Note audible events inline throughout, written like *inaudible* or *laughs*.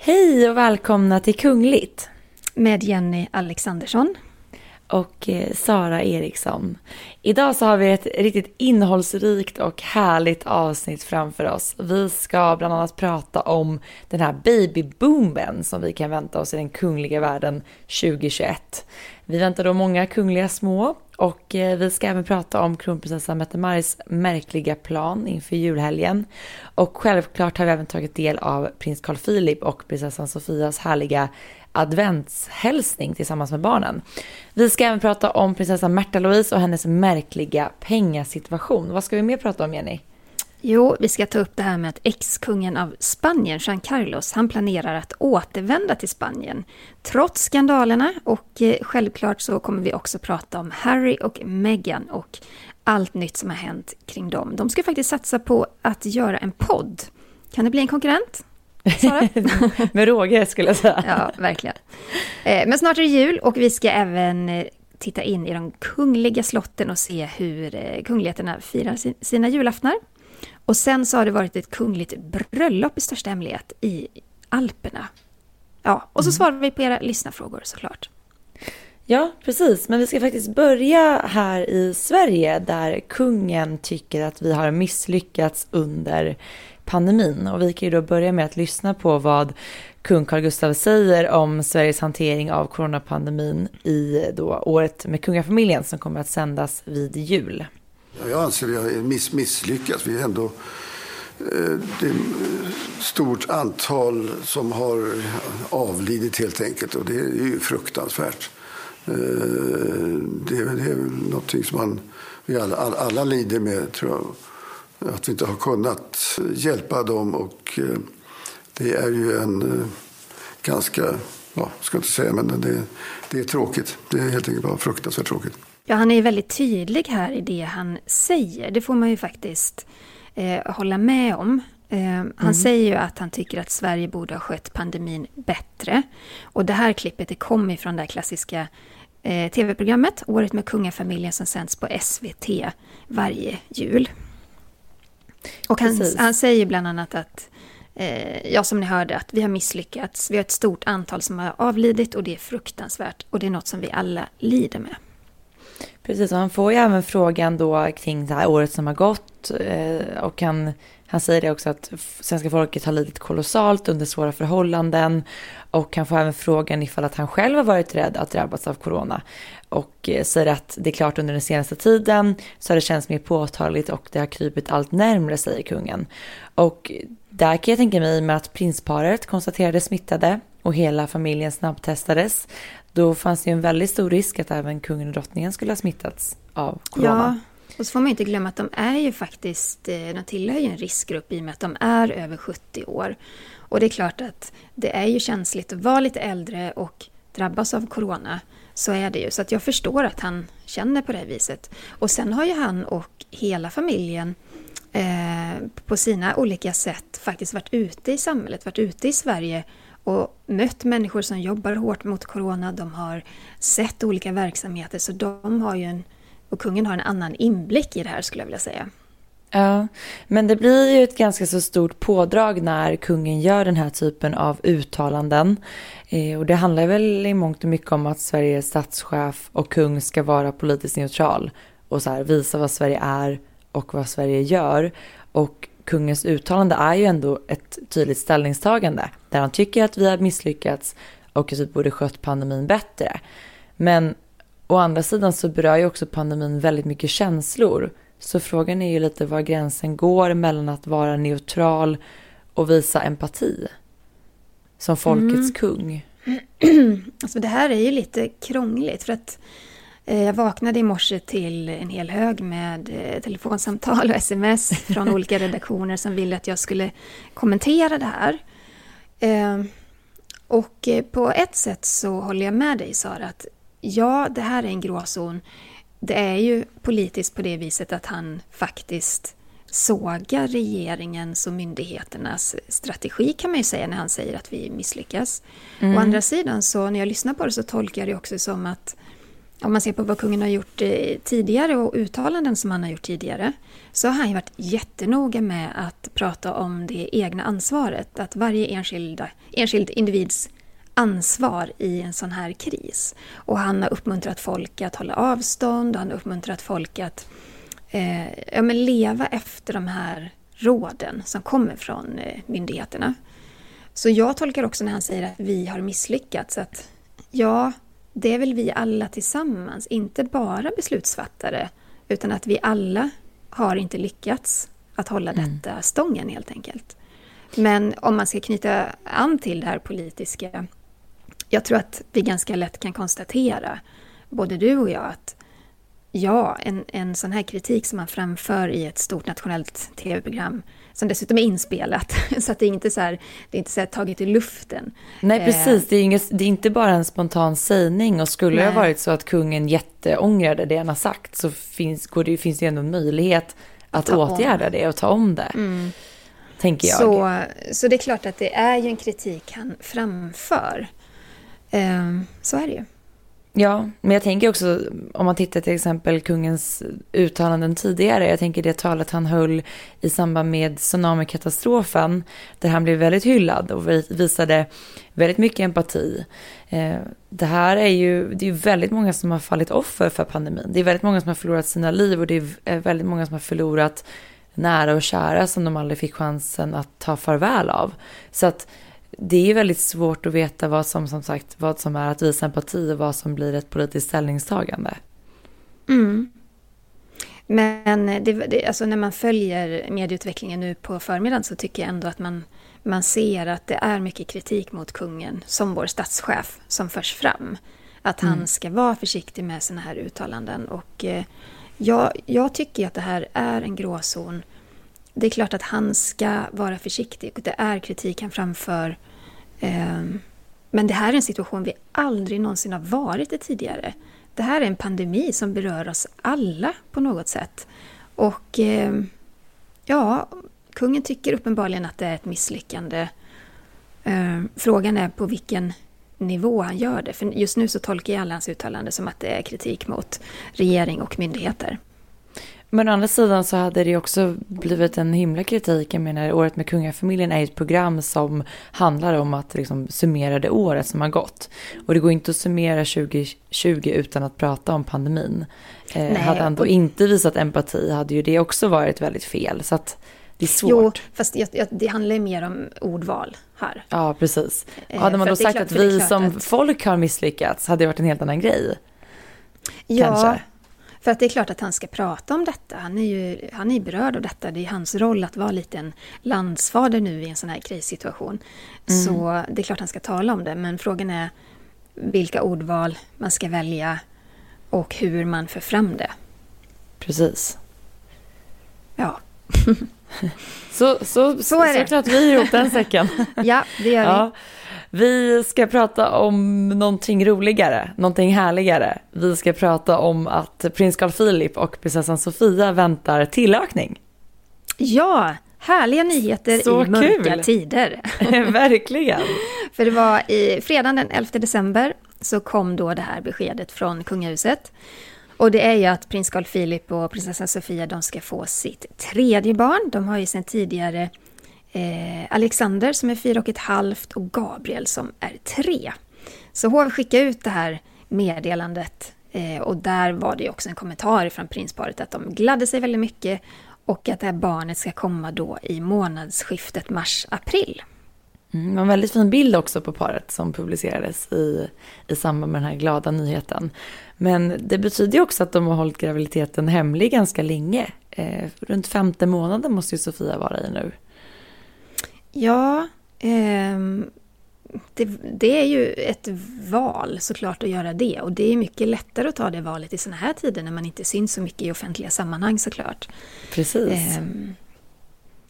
Hej och välkomna till Kungligt. Med Jenny Alexandersson. Och eh, Sara Eriksson. Idag så har vi ett riktigt innehållsrikt och härligt avsnitt framför oss. Vi ska bland annat prata om den här babyboomen som vi kan vänta oss i den kungliga världen 2021. Vi väntar då många kungliga små och eh, vi ska även prata om kronprinsessan Mette-Maris märkliga plan inför julhelgen. Och självklart har vi även tagit del av prins Carl Philip och prinsessan Sofias härliga adventshälsning tillsammans med barnen. Vi ska även prata om prinsessan Märta Louise och hennes märkliga pengasituation. Vad ska vi mer prata om Jenny? Jo, vi ska ta upp det här med att ex-kungen av Spanien, Jean Carlos, han planerar att återvända till Spanien trots skandalerna och eh, självklart så kommer vi också prata om Harry och Meghan och allt nytt som har hänt kring dem. De ska faktiskt satsa på att göra en podd. Kan det bli en konkurrent? *laughs* med råge skulle jag säga. ja, verkligen. Eh, men snart är det jul och vi ska även eh, titta in i de kungliga slotten och se hur kungligheterna firar sina julaftnar. Och sen så har det varit ett kungligt bröllop i största hemlighet i Alperna. Ja, och så mm. svarar vi på era lyssnarfrågor såklart. Ja, precis. Men vi ska faktiskt börja här i Sverige där kungen tycker att vi har misslyckats under pandemin. Och vi kan ju då börja med att lyssna på vad kung Carl Gustaf säger om Sveriges hantering av coronapandemin i då året med kungafamiljen som kommer att sändas vid jul. Jag anser att vi har miss, misslyckats. Vi är ändå eh, det är stort antal som har avlidit helt enkelt och det är ju fruktansvärt. Eh, det är, det är någonting som man, vi alla, alla lider med tror jag. Att vi inte har kunnat hjälpa dem och eh, det är ju en ganska, ja, ska inte säga men det, det är tråkigt. Det är helt enkelt bara fruktansvärt tråkigt. Ja, han är väldigt tydlig här i det han säger. Det får man ju faktiskt eh, hålla med om. Eh, han mm. säger ju att han tycker att Sverige borde ha skött pandemin bättre. Och det här klippet det kommer från det klassiska eh, tv-programmet Året med kungafamiljen som sänds på SVT varje jul. Och han, han säger bland annat att eh, ja, som ni hörde, att vi har misslyckats. Vi har ett stort antal som har avlidit och det är fruktansvärt. Och det är något som vi alla lider med. Precis, och han får ju även frågan då kring det här året som har gått. Eh, och han, han säger det också att svenska folket har lidit kolossalt under svåra förhållanden. Och han får även frågan ifall att han själv har varit rädd att drabbas av corona. Och eh, säger att det är klart under den senaste tiden så har det känts mer påtagligt och det har krypit allt närmre, säger kungen. Och där kan jag tänka mig med att prinsparet konstaterades smittade och hela familjen snabbtestades då fanns det ju en väldigt stor risk att även kungen och drottningen skulle ha smittats av corona. Ja, och så får man inte glömma att de är ju faktiskt, eh, de tillhör ju en riskgrupp i och med att de är över 70 år. Och det är klart att det är ju känsligt att vara lite äldre och drabbas av corona. Så är det ju. Så att jag förstår att han känner på det viset. Och sen har ju han och hela familjen eh, på sina olika sätt faktiskt varit ute i samhället, varit ute i Sverige och mött människor som jobbar hårt mot corona. De har sett olika verksamheter så de har ju en, och kungen har en annan inblick i det här skulle jag vilja säga. Ja, men det blir ju ett ganska så stort pådrag när kungen gör den här typen av uttalanden. Eh, och det handlar väl i mångt och mycket om att Sveriges statschef och kung ska vara politiskt neutral och så här, visa vad Sverige är och vad Sverige gör. Och kungens uttalande är ju ändå ett tydligt ställningstagande där han tycker att vi har misslyckats och att vi borde skött pandemin bättre. Men å andra sidan så berör ju också pandemin väldigt mycket känslor. Så frågan är ju lite var gränsen går mellan att vara neutral och visa empati. Som folkets mm. kung. *clears throat* Alltså det här är ju lite krångligt för att Eh, jag vaknade i morse till en hel hög med eh, telefonsamtal och sms från *laughs* olika redaktioner som ville att jag skulle kommentera det här. Eh, och på ett sätt så håller jag med dig Sara att ja, det här är en gråzon. Det är ju politiskt på det viset att han faktiskt sågar regeringens och myndigheternas strategi kan man ju säga när han säger att vi misslyckas. Mm. Å andra sidan så när jag lyssnar på det så tolkar jag det också som att om man ser på vad kungen har gjort eh, tidigare och uttalanden som han har gjort tidigare så har han ju varit jättenoga med att prata om det egna ansvaret. Att varje enskilda, enskild individs ansvar i en sån här kris. Och han har uppmuntrat folk att hålla avstånd, han har uppmuntrat folk att eh, ja, men leva efter de här råden som kommer från eh, myndigheterna. Så jag tolkar också när han säger att vi har misslyckats att ja, det är väl vi alla tillsammans, inte bara beslutsfattare, utan att vi alla har inte lyckats att hålla mm. detta stången helt enkelt. Men om man ska knyta an till det här politiska, jag tror att vi ganska lätt kan konstatera, både du och jag, att ja, en, en sån här kritik som man framför i ett stort nationellt tv-program som dessutom är inspelat. *laughs* Så att det är inte så här, det är inte så taget i luften. Nej, precis. Det är, inget, det är inte bara en spontan sägning. Och skulle Nej. det ha varit så att kungen jätteångrade det han har sagt så finns, går det, finns det ändå en möjlighet att åtgärda om. det och ta om det. Mm. Tänker jag. Så, så det är klart att det är ju en kritik han framför. Eh, så är det ju. Ja, men jag tänker också om man tittar till exempel kungens uttalanden tidigare. Jag tänker det talet han höll i samband med tsunamikatastrofen. Där han blev väldigt hyllad och visade väldigt mycket empati. Ehm, det här är ju, det är väldigt många som har fallit offer för pandemin. Det är väldigt många som har förlorat sina liv och det är eh, väldigt många som har förlorat nära och kära som de aldrig fick chansen att ta farväl av. Så att det är väldigt svårt att veta vad som, som sagt, vad som är att visa empati och vad som blir ett politiskt ställningstagande. Mm. Men det, det, alltså när man följer medieutvecklingen nu på förmiddagen så tycker jag ändå att man, man ser att det är mycket kritik mot kungen som vår statschef som förs fram. Att han mm. ska vara försiktig med sådana här uttalanden. Och eh, jag, jag tycker att det här är en gråzon. Det är klart att han ska vara försiktig. Det är kritik han framför. Ehm, men det här är en situation vi aldrig någonsin har varit i tidigare. Det här är en pandemi som berör oss alla på något sätt. Och ehm, ja, kungen tycker uppenbarligen att det är ett misslyckande. Ehm, frågan är på vilken nivå han gör det. För just nu så tolkar jag alla hans uttalanden som att det är kritik mot regering och myndigheter. Men å andra sidan så hade det också blivit en himla kritik. Jag menar, Året med kungafamiljen är ett program som handlar om att liksom summera det året som har gått. Och det går inte att summera 2020 utan att prata om pandemin. Eh, hade han då inte visat empati hade ju det också varit väldigt fel. Så att det är svårt. Jo, fast det handlar mer om ordval här. Ja, precis. Eh, hade man då sagt klart, att vi som att... folk har misslyckats hade det varit en helt annan grej. Ja, Kanske. För att det är klart att han ska prata om detta. Han är ju han är berörd av detta. Det är hans roll att vara lite en landsfader nu i en sån här krissituation. Mm. Så det är klart han ska tala om det. Men frågan är vilka ordval man ska välja och hur man för fram det. Precis. Ja. *laughs* så, så, så, är det. Såklart vi ihop den säcken. *laughs* ja, det gör vi. Ja. Vi ska prata om någonting roligare, någonting härligare. Vi ska prata om att prins Carl Philip och prinsessan Sofia väntar tillökning. Ja, härliga nyheter Så i mörka kul. tider. *laughs* Verkligen. *laughs* För det var i fredagen den 11 december så kom då det här beskedet från kungahuset. Och det är ju att prins Carl Philip och prinsessan Sofia de ska få sitt tredje barn. De har ju sedan tidigare eh, Alexander som är fyra och ett halvt och Gabriel som är tre. Så hov skickade ut det här meddelandet eh, och där var det också en kommentar från prinsparet att de gladde sig väldigt mycket och att det här barnet ska komma då i månadsskiftet mars-april. Mm, det var en väldigt fin bild också på paret som publicerades i, i samband med den här glada nyheten. Men det betyder ju också att de har hållit graviditeten hemlig ganska länge. Eh, runt femte månaden måste ju Sofia vara i nu. Ja, eh, det, det, är ju ett val såklart att göra det. Och det är mycket lättare att ta det valet i sådana här tider när man inte syns så mycket i offentliga sammanhang såklart. Precis. Eh,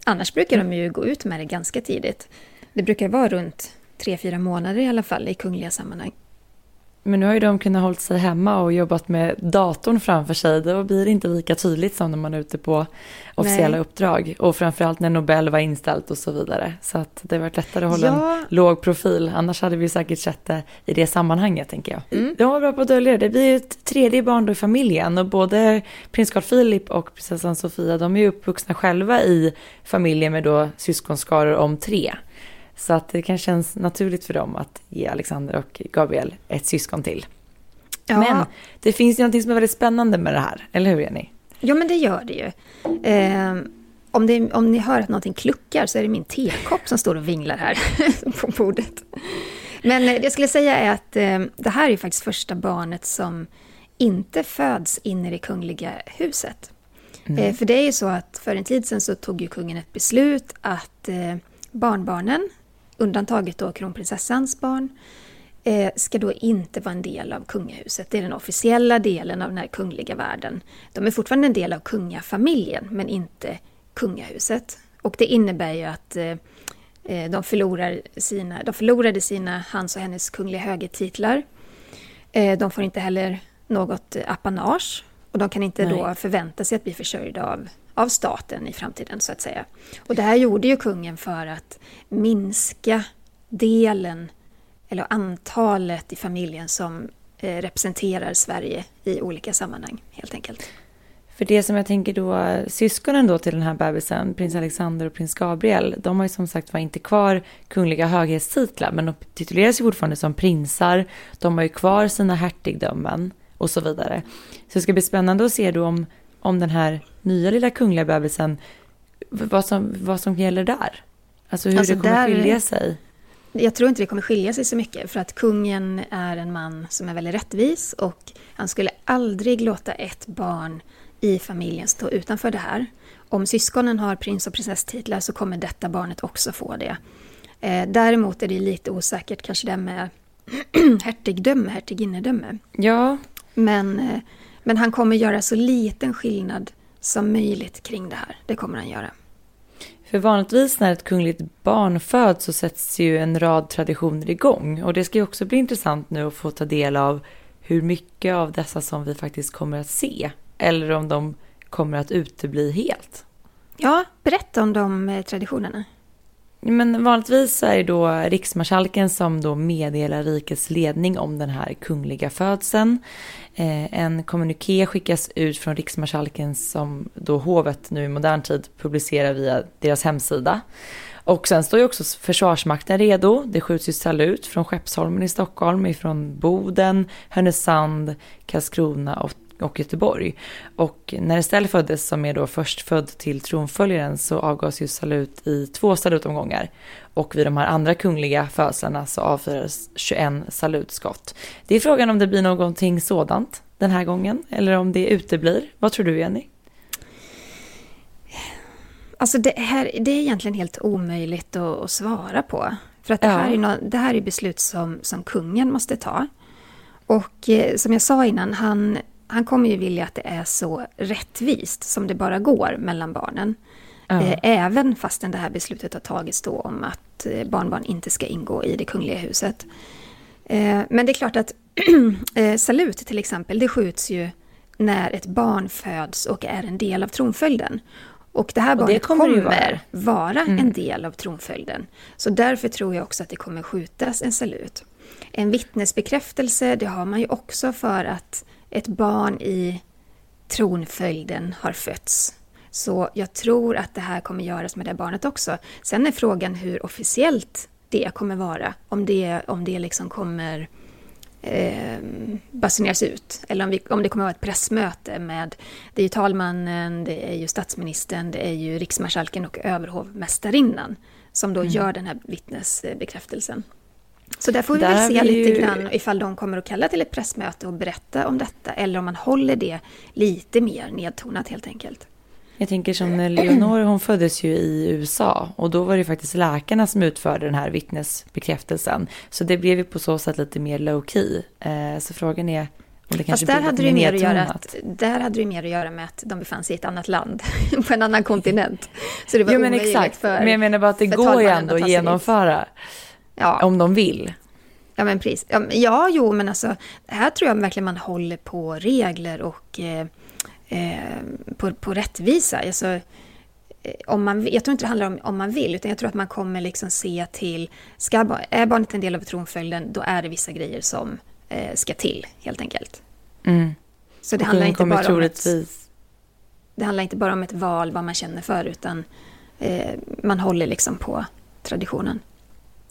annars brukar de ju gå ut med det ganska tidigt. Det brukar vara runt tre, fyra månader i alla fall i kungliga sammanhang. Men nu har ju de kunnat hålla sig hemma och jobbat med datorn framför sig. Då blir det inte lika tydligt som när man är ute på officiella Nej. uppdrag. Och framförallt när Nobel var inställt och så vidare. Så att det har varit lättare att hålla ja. en låg profil. Annars hade vi säkert sett det i det sammanhanget tänker jag. Mm. De var bra på att dölja det. Det blir ju ett tredje barn då i familjen. Och både prins Carl Philip och prinsessan Sofia de är ju uppvuxna själva i familjer med då syskonskaror om tre. Så att det kan kännas naturligt för dem att ge Alexander och Gabriel ett syskon till. Ja. Men det finns ju någonting som är väldigt spännande med det här, eller hur Jenny? Ja, men det gör det ju. Eh, om, det, om ni hör att någonting kluckar så är det min tekopp som står och vinglar här *laughs* på bordet. Men eh, det jag skulle säga är att eh, det här är faktiskt första barnet som inte föds in i det kungliga huset. Mm. Eh, för det är ju så att för en tid sedan så tog ju kungen ett beslut att eh, barnbarnen undantaget då kronprinsessans barn, eh, ska då inte vara en del av kungahuset. Det är den officiella delen av den här kungliga världen. De är fortfarande en del av kungafamiljen, men inte kungahuset. Och det innebär ju att eh, eh, de, förlorar sina, de förlorade sina, hans och hennes kungliga högertitlar. De får inte heller något apanage och de kan inte Nej. då förvänta sig att bli försörjda av av staten i framtiden så att säga. Och det här gjorde ju kungen för att minska delen eller antalet i familjen som eh, representerar Sverige i olika sammanhang helt enkelt. För det som jag tänker då, syskonen då till den här bebisen, prins Alexander och prins Gabriel, de har ju som sagt var inte kvar kungliga höghetstitlar, men de tituleras ju fortfarande som prinsar, de har ju kvar sina hertigdömen och så vidare. Så det ska bli spännande att se då om, om den här nya lilla kungliga bebisen, vad som, vad som gäller där. Alltså hur alltså det kommer där, skilja sig. Jag tror inte det kommer skilja sig så mycket för att kungen är en man som är väldigt rättvis och han skulle aldrig låta ett barn i familjen stå utanför det här. Om syskonen har prins och prinsesstitlar så kommer detta barnet också få det. Eh, däremot är det lite osäkert kanske det med *clears throat* hertigdöme, hertiginnedöme. Ja. Men, eh, men han kommer göra så liten skillnad som möjligt kring det här. Det kommer han göra. För vanligtvis när ett kungligt barn föds så sätts ju en rad traditioner igång. Och det ska ju också bli intressant nu att få ta del av hur mycket av dessa som vi faktiskt kommer att se. Eller om de kommer att utebli helt. Ja, berätta om de eh, traditionerna. Men vanligtvis är det då riksmarskalken som då meddelar rikets ledning om den här kungliga födseln. Eh, en kommuniké skickas ut från riksmarskalken som då hovet nu i modern tid publicerar via deras hemsida. Och sen står ju också Försvarsmakten redo. Det skjuts ju salut från Skeppsholmen i Stockholm, ifrån Boden, Härnösand, Karlskrona och och Göteborg. Och när Estelle föddes, som är då först född till tronföljaren, så avgavs ju salut i två salutomgångar. Och vid de här andra kungliga födslarna så avfyrades 21 salutskott. Det är frågan om det blir någonting sådant den här gången, eller om det uteblir. Vad tror du, Jenny? Alltså det, här, det är egentligen helt omöjligt att, att svara på. För att det, här, är no, det här är beslut som, som kungen måste ta. Och eh, som jag sa innan, han han kommer ju vilja att det är så rättvist som det bara går mellan barnen. Ja. Eh, även fastän det här beslutet har tagits då om att eh, barnbarn inte ska ingå i det kungliga huset. Eh, men det är klart att *clears throat* salut till exempel, det skjuts ju när ett barn föds och är en del av tronföljden. Och det här barnet det kommer, kommer vara, vara mm. en del av tronföljden. Så därför tror jag också att det kommer skjutas en salut. En vittnesbekräftelse, det har man ju också för att ett barn i tronföljden har fötts. Så jag tror att det här kommer göras med det barnet också. Sen är frågan hur officiellt det kommer vara. Om det, om det liksom kommer eh, basuneras ut. Eller om, vi, om det kommer vara ett pressmöte med, det är ju talmannen, det är ju statsministern, det är ju riksmarskalken och överhovmästarinnan som då mm. gör den här vittnesbekräftelsen. Så där får vi där väl se vi lite ju... grann ifall de kommer att kalla till ett pressmöte och berätta om detta, eller om man håller det lite mer nedtonat helt enkelt. Jag tänker som Leonor, hon föddes ju i USA och då var det faktiskt läkarna som utförde den här vittnesbekräftelsen. Så det blev ju på så sätt lite mer low key. Eh, så frågan är om det kanske Fast där hade, det mer att göra att, där hade det mer att göra med att de befann sig i ett annat land, *laughs* på en annan kontinent. Så det var jo, men exakt. för Men jag menar bara att det går ju ändå att genomföra. Ja. Om de vill. Ja, men precis. Ja, ja, jo, men alltså, här tror jag verkligen man håller på regler och eh, eh, på, på rättvisa. Alltså, eh, om man, jag tror inte det handlar om om man vill, utan jag tror att man kommer liksom se till, ska, är barnet en del av tronföljden, då är det vissa grejer som eh, ska till, helt enkelt. Mm. Så det handlar, inte bara om ett, det handlar inte bara om ett val, vad man känner för, utan eh, man håller liksom på traditionen.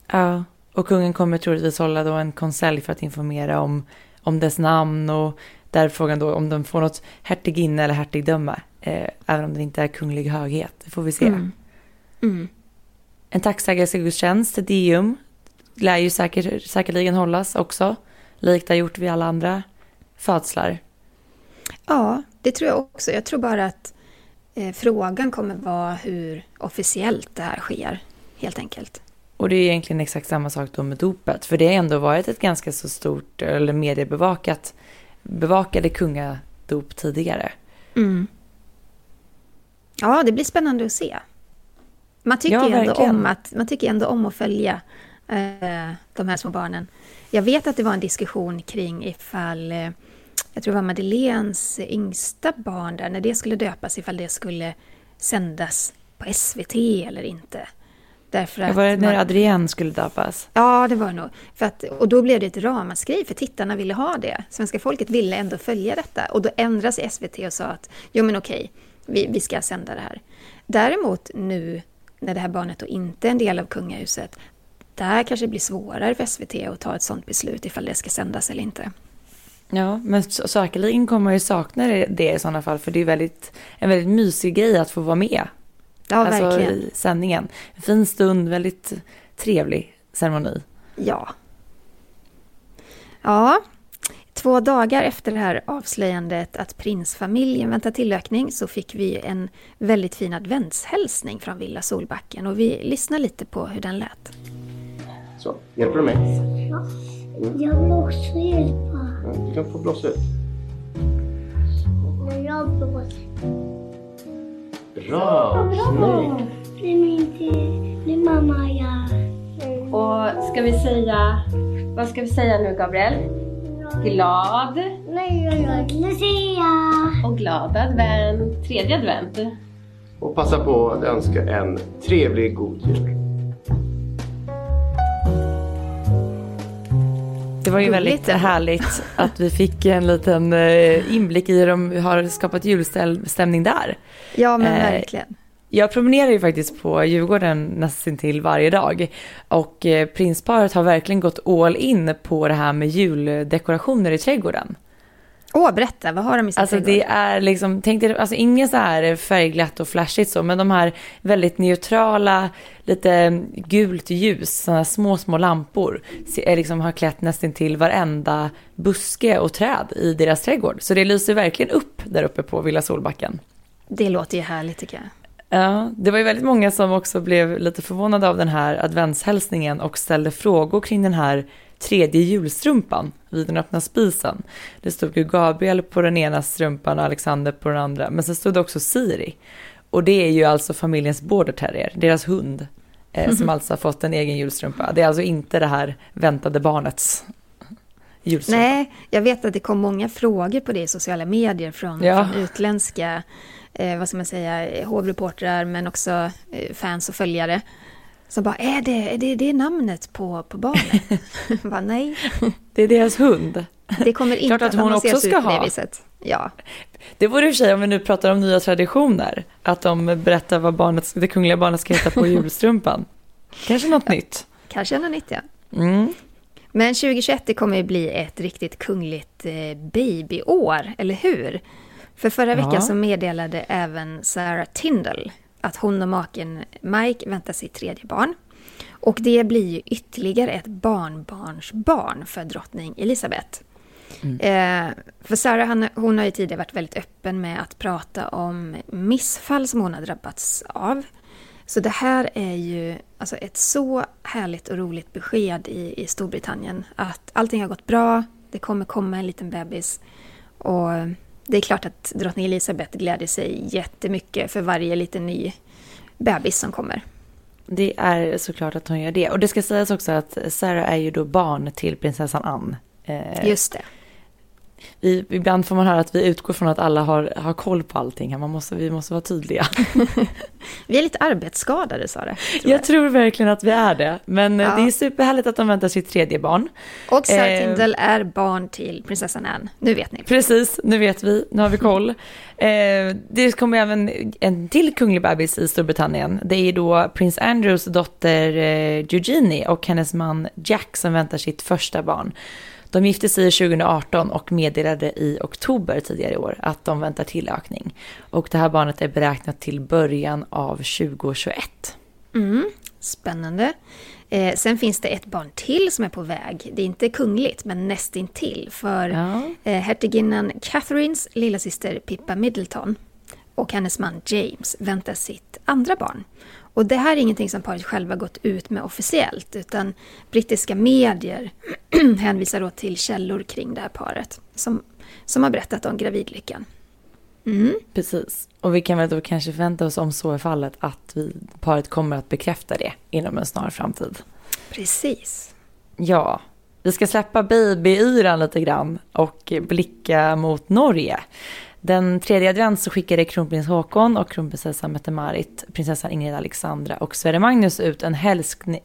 Ja, och kungen kommer troligtvis hålla då en konselj för att informera om, om dess namn och där frågan då om de får något hertiginne eller hertigdöme, eh, även om det inte är kunglig höghet. Det får vi se. Mm. Mm. En tacksägelsegudstjänst, Dium, lär ju säkert, säkerligen hållas också, likt det har gjort vid alla andra födslar. Ja, det tror jag också. Jag tror bara att eh, frågan kommer vara hur officiellt det här sker, helt enkelt. Och det är egentligen exakt samma sak då med dopet, för det har ändå varit ett ganska så stort, eller mediebevakat, bevakade kungadop tidigare. Mm. Ja, det blir spännande att se. Man tycker, ja, ändå om att, man tycker ändå om att följa eh, de här små barnen. Jag vet att det var en diskussion kring ifall eh, jag tror det var Madeleines yngsta barn där, när det skulle döpas, ifall det skulle sändas på SVT eller inte. Därför att var det när man, Adrienne skulle döpas? Ja, det var nog. För att, och då blev det ett ramaskri, för tittarna ville ha det. Svenska folket ville ändå följa detta. Och då ändrades SVT och sa att jo men okej, vi, vi ska sända det här. Däremot nu, när det här barnet då inte är en del av kungahuset, där kanske det blir svårare för SVT att ta ett sådant beslut ifall det ska sändas eller inte. Ja, men säkerligen kommer man ju sakna det i sådana fall, för det är väldigt, en väldigt mysig grej att få vara med. Ja, alltså verkligen. i sändningen. En fin stund, väldigt trevlig ceremoni. Ja. Ja, två dagar efter det här avslöjandet att prinsfamiljen väntar tillökning så fick vi en väldigt fin adventshälsning från Villa Solbacken och vi lyssnar lite på hur den lät. Så, hjälper du mig? Ja, jag blåser hjälpa. Du kan få blåsa ut. Jag blåser. Bra! Snyggt! Det är min det är mamma gör. Och ska vi säga, vad ska vi säga nu Gabriel? Glad? Nej, jag gör Lucia! Och glad advent, tredje advent. Och passa på att önska en trevlig god jul. Det var ju väldigt härligt *laughs* att vi fick en liten eh, inblick i hur de har skapat julstämning där. Ja, men eh, verkligen. Jag promenerar ju faktiskt på Djurgården nästan till varje dag och eh, prinsparet har verkligen gått all in på det här med juldekorationer i trädgården. Åh, berätta, vad har de i sin Alltså trädgård? det är liksom, tänk dig, alltså inget så här färgglatt och flashigt så, men de här väldigt neutrala, lite gult ljus, sådana små, små lampor, är liksom har klätt nästan till varenda buske och träd i deras trädgård. Så det lyser verkligen upp där uppe på Villa Solbacken. Det låter ju härligt tycker jag. Ja, det var ju väldigt många som också blev lite förvånade av den här adventshälsningen och ställde frågor kring den här tredje julstrumpan vid den öppna spisen. Det stod ju Gabriel på den ena strumpan och Alexander på den andra, men sen stod det också Siri. Och det är ju alltså familjens border terrier, deras hund, eh, mm *laughs* -hmm. som alltså har fått en egen julstrumpa. Det är alltså inte det här väntade barnets julstrumpa. Nej, jag vet att det kom många frågor på det i sociala medier från, ja. från utländska eh, vad ska man säga, hovreportrar men också eh, fans och följare. Som bara, är det, är det, det är namnet på, på barnet? *laughs* bara, nej. Det är deras hund. Det kommer inte Klart att, att hon också ska ha. Det. Ja. det vore i och för sig, om vi nu pratar om nya traditioner, att de berättar vad barnet, det kungliga barnet ska heta på *laughs* julstrumpan. Kanske något ja. nytt. Kanske något nytt, ja. Mm. Men 2021 det kommer ju bli ett riktigt kungligt eh, babyår, eller hur? För förra veckan ja. så meddelade även Sarah Tindall att hon och maken Mike väntar sitt tredje barn. Och det blir ju ytterligare ett barnbarnsbarn för drottning Elisabeth. Mm. Eh, för Sarah hon, hon har ju tidigare varit väldigt öppen med att prata om missfall som hon har drabbats av. Så det här är ju alltså ett så härligt och roligt besked i, i Storbritannien. Att allting har gått bra, det kommer komma en liten bebis. Och det är klart att drottning Elisabeth gläder sig jättemycket för varje liten ny bebis som kommer. det är såklart att hon gör det. Och det ska sägas också att Sarah är ju då barn till prinsessan Anne. Eh, Just det. Vi, ibland får man höra att vi utgår från att alla har, har koll på allting. här. Man måste, vi måste vara tydliga. *laughs* Vi är lite arbetsskadade, sa det. Jag tror verkligen att vi är det. Men eh, Ja. det är superhärligt att de väntar sitt tredje barn. Och Sarah Eh. Tindall är barn till prinsessan Anne. Nu vet ni. Precis, nu vet vi, nu har vi koll. Eh, det kommer även en till kunglig bebis i Storbritannien. Det är då prins Andrews dotter eh, Eugenie och hennes man Jack som väntar sitt första barn. De gifte sig 2018 och meddelade i oktober tidigare i år att de väntar tillökning. Och det här barnet är beräknat till början av 2021. Mm, spännande. Eh, sen finns det ett barn till som är på väg. Det är inte kungligt, men nästintill. För Ja. eh, hertiginnan Catherines lillasyster Pippa Middleton och hennes man James väntar sitt andra barn. Och det här är ingenting som paret själva gått ut med officiellt, utan brittiska medier *clears throat* hänvisar då till källor kring det här paret som, som har berättat om gravidlyckan. Mm. Precis. Och vi kan väl då kanske förvänta oss om så är fallet att vi, paret kommer att bekräfta det inom en snar framtid. Precis. Ja, vi ska släppa babyyran lite grann och blicka mot Norge. Den tredje advent så skickade kronprins Håkon och kronprinsessan Mette-Marit, prinsessan Ingrid Alexandra och Sverre Magnus ut en hälskning,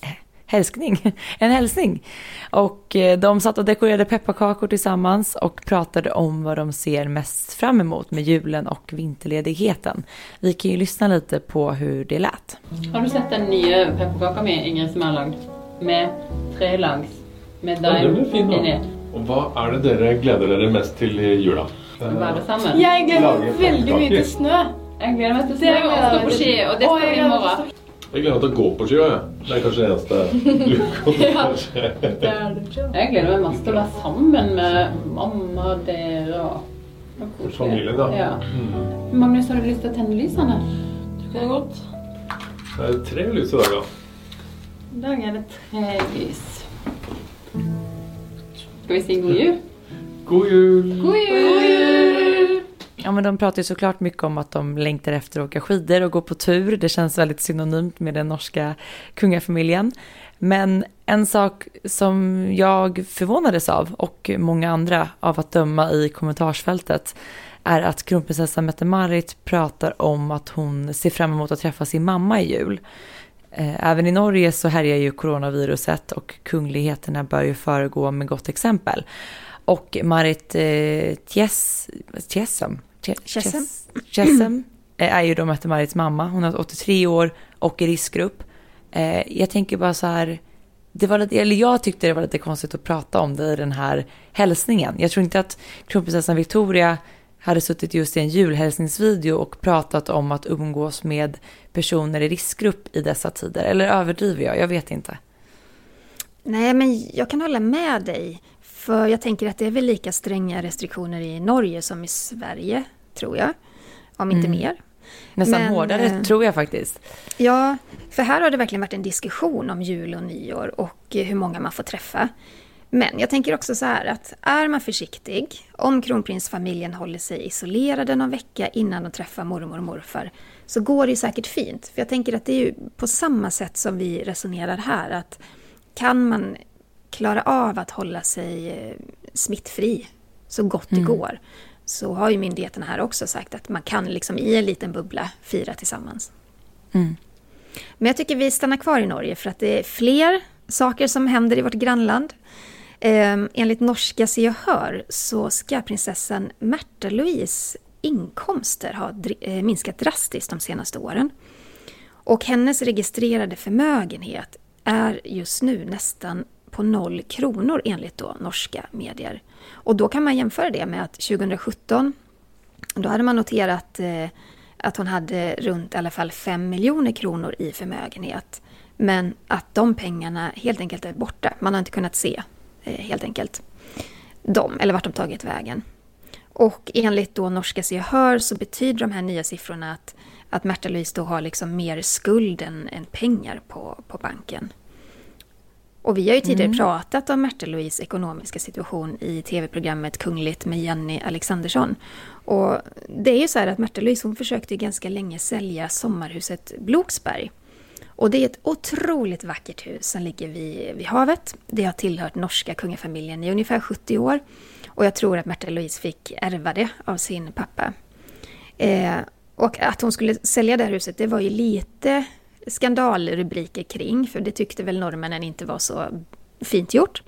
hälskning, *laughs* en hälsning. Och eh, de satt och dekorerade pepparkakor tillsammans och pratade om vad de ser mest fram emot med julen och vinterledigheten. Vi kan ju lyssna lite på hur det lät. Har du sett den nye pepperkaka med Ingrid som er lagd? Med trelags med Ja, den blir daim fin. Og hva er det dere gleder dere mest til i jula? Være sammen. Jeg gleder Lage meg veldig mye til snø. Jeg gleder meg til Det snø jeg stå meg på ski, og det skal jeg vi i morgen. Jeg gleder meg til å gå på ski jeg. Det er kanskje det eneste du kommer til å. Jeg gleder meg masse til å være sammen med mamma, dere og og koselig. Familien, da. Ja. Mm. Magnus, har du lyst til å tenne lysene? Det er godt. Det er tre lys i dag, da. I dag er det tre lys. Skal vi si god jul? God jul! God jul! Ja, men de pratar ju såklart mycket om att de längtar efter att åka skidor och gå på tur. Det känns väldigt synonymt med den norska kungafamiljen. Men en sak som jag förvånades av och många andra av att döma i kommentarsfältet är att kronprinsessan Mette-Marit pratar om att hon ser fram emot att träffa sin mamma i jul. Eh, Även i Norge så härjar ju coronaviruset och kungligheterna bör ju föregå med gott exempel. Och Marit eh. Tjess- Tjessem eh, är ju då Mette-Marits mamma. Hon är 83 år och i riskgrupp. Eh, jag tänker bara så här, det var lite, eller jag tyckte det var lite konstigt att prata om det i den här hälsningen. Jag tror inte att kronprinsessan Victoria hade suttit just i en julhälsningsvideo och pratat om att umgås med personer i riskgrupp i dessa tider. Eller överdriver jag? Jag vet inte. Nej, men jag kan hålla med dig. För jag tänker att det är väl lika stränga restriktioner i Norge som i Sverige, tror jag. Om inte Mm. mer. Nästan Men, hårdare eh, tror jag faktiskt. Ja, för här har det verkligen varit en diskussion om jul och nyår och eh, hur många man får träffa. Men jag tänker också så här att är man försiktig, om kronprinsfamiljen håller sig isolerade någon vecka innan de träffar mormor och morfar, så går det säkert fint. För jag tänker att det är ju på samma sätt som vi resonerar här, att kan man klara av att hålla sig eh, smittfri så gott det går, så har ju myndigheterna här också sagt att man kan liksom i en liten bubbla fira tillsammans. Mm. Men jag tycker vi stannar kvar i Norge för att det är fler saker som händer i vårt grannland. Eh, enligt norska Se och Hör så ska prinsessan Märta Louise inkomster ha eh, minskat drastiskt de senaste åren. Och hennes registrerade förmögenhet är just nu nästan på noll kronor enligt då norska medier. Och då kan man jämföra det med att 2017 då hade man noterat eh, att hon hade runt i alla fall 5 miljoner kronor i förmögenhet. Men att de pengarna helt enkelt är borta. Man har inte kunnat se eh, helt enkelt dem, eller vart de tagit vägen. Och enligt då norska Se Hör så betyder de här nya siffrorna att, att Märta Louise då har liksom mer skuld än, än pengar på, på banken. Och vi har ju tidigare pratat om Märta Louise ekonomiska situation i tv-programmet Kungligt med Jenny Alexandersson. Och det är ju så här att Märta Louise hon försökte ganska länge sälja sommarhuset Bloksberg. Och det är ett otroligt vackert hus som ligger vid, vid havet. Det har tillhört norska kungafamiljen i ungefär 70 år. Och jag tror att Märta Louise fick ärva det av sin pappa. Eh, och att hon skulle sälja det här huset, det var ju lite skandalrubriker kring, för det tyckte väl norrmännen inte var så fint gjort.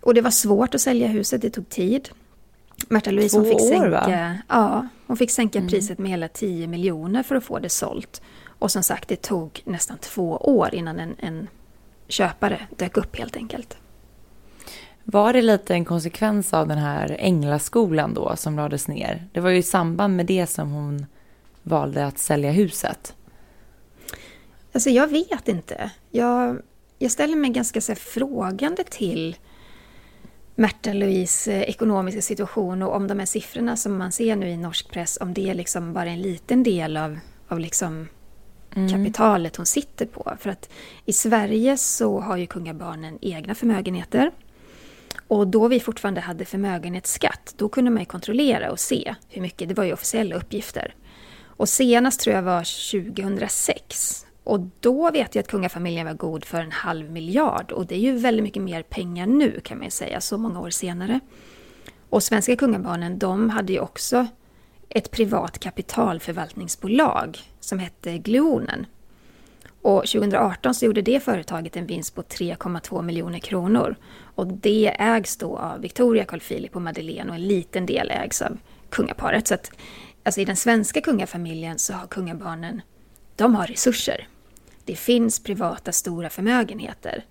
Och det var svårt att sälja huset, det tog tid. Märta Louise Två hon fick år, sänka, va? Ja, hon fick sänka Mm. priset med hela 10 miljoner för att få det sålt. Och som sagt, det tog nästan två år innan en, en köpare dök upp helt enkelt. Var det lite en konsekvens av den här Änglaskolan då som lades ner? Det var ju i samband med det som hon valde att sälja huset. Alltså jag vet inte. Jag, jag ställer mig ganska så här, frågande till Märta Louise eh, ekonomiska situation och om de här siffrorna som man ser nu i norsk press, om det är liksom bara en liten del av, av liksom kapitalet hon sitter på. För att i Sverige så har ju kungabarnen egna förmögenheter. Och då vi fortfarande hade förmögenhetsskatt, då kunde man ju kontrollera och se hur mycket, det var ju officiella uppgifter. Och senast tror jag var 2006. Och då vet jag att kungafamiljen var god för en halv miljard. Och det är ju väldigt mycket mer pengar nu kan man ju säga, så många år senare. Och svenska kungabarnen, de hade ju också ett privat kapitalförvaltningsbolag som hette Gluonen. Och 2018 så gjorde det företaget en vinst på 3,2 miljoner kronor. Och det ägs då av Victoria, Carl Philip och Madeleine och en liten del ägs av kungaparet. Så att alltså i den svenska kungafamiljen så har kungabarnen, de har resurser. Det finns privata stora förmögenheter.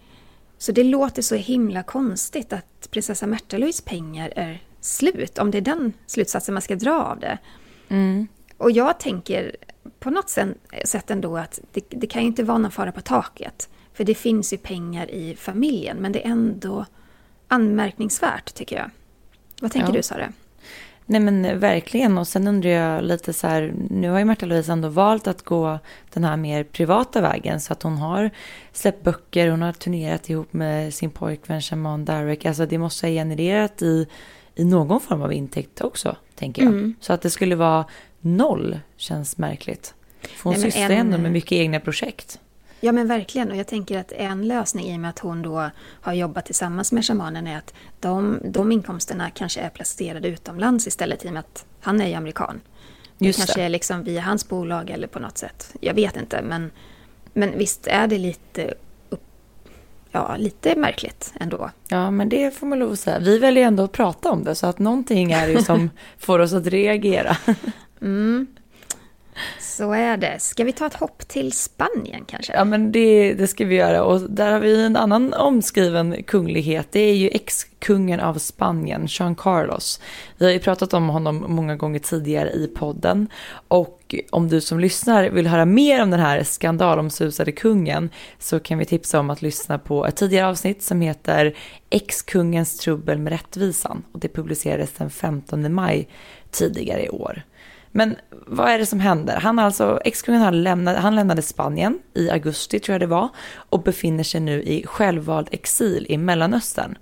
Så det låter så himla konstigt att prinsessa Märta Louise pengar är slut, om det är den slutsatsen man ska dra av det. Och jag tänker på något sätt ändå att det, det kan ju inte vara någon fara på taket. För det finns ju pengar i familjen, men det är ändå anmärkningsvärt tycker jag. Vad tänker Ja. du Sara? Nej men verkligen och sen undrar jag lite så här, nu har ju Märta Louise ändå valt att gå den här mer privata vägen så att hon har släppt böcker, hon har turnerat ihop med sin pojkvän Shaman Darek, alltså det måste ha genererat i, i någon form av intäkt också, tänker jag. Mm. Så att det skulle vara noll känns märkligt. För hon Nej, sysslar en- ändå med mycket egna projekt. Ja men verkligen, och jag tänker att en lösning i och med att hon då har jobbat tillsammans med shamanen är att de, de inkomsterna kanske är placerade utomlands istället i och med att han är ju amerikan. Det Just kanske det. är liksom via hans bolag eller på något sätt. Jag vet inte, men, men visst är det lite, ja, lite märkligt ändå. Ja, men det får man lov att säga. Vi väljer ändå att prata om det, så att någonting är det ju som *laughs* får oss att reagera. Mm. Så är det. Ska vi ta ett hopp till Spanien kanske? Ja, men det, det ska vi göra. Och där har vi en annan omskriven kunglighet. Det är ju ex-kungen av Spanien, Jean Carlos. Vi har ju pratat om honom många gånger tidigare i podden. Och om du som lyssnar vill höra mer om den här skandalomsusade kungen så kan vi tipsa om att lyssna på ett tidigare avsnitt som heter Ex-kungens trubbel med rättvisan. Och det publicerades den 15 maj tidigare i år. Men vad är det som händer? Han alltså, ex-kungen han lämnade, han lämnade Spanien i augusti tror jag det var och befinner sig nu i självvald exil i Mellanöstern.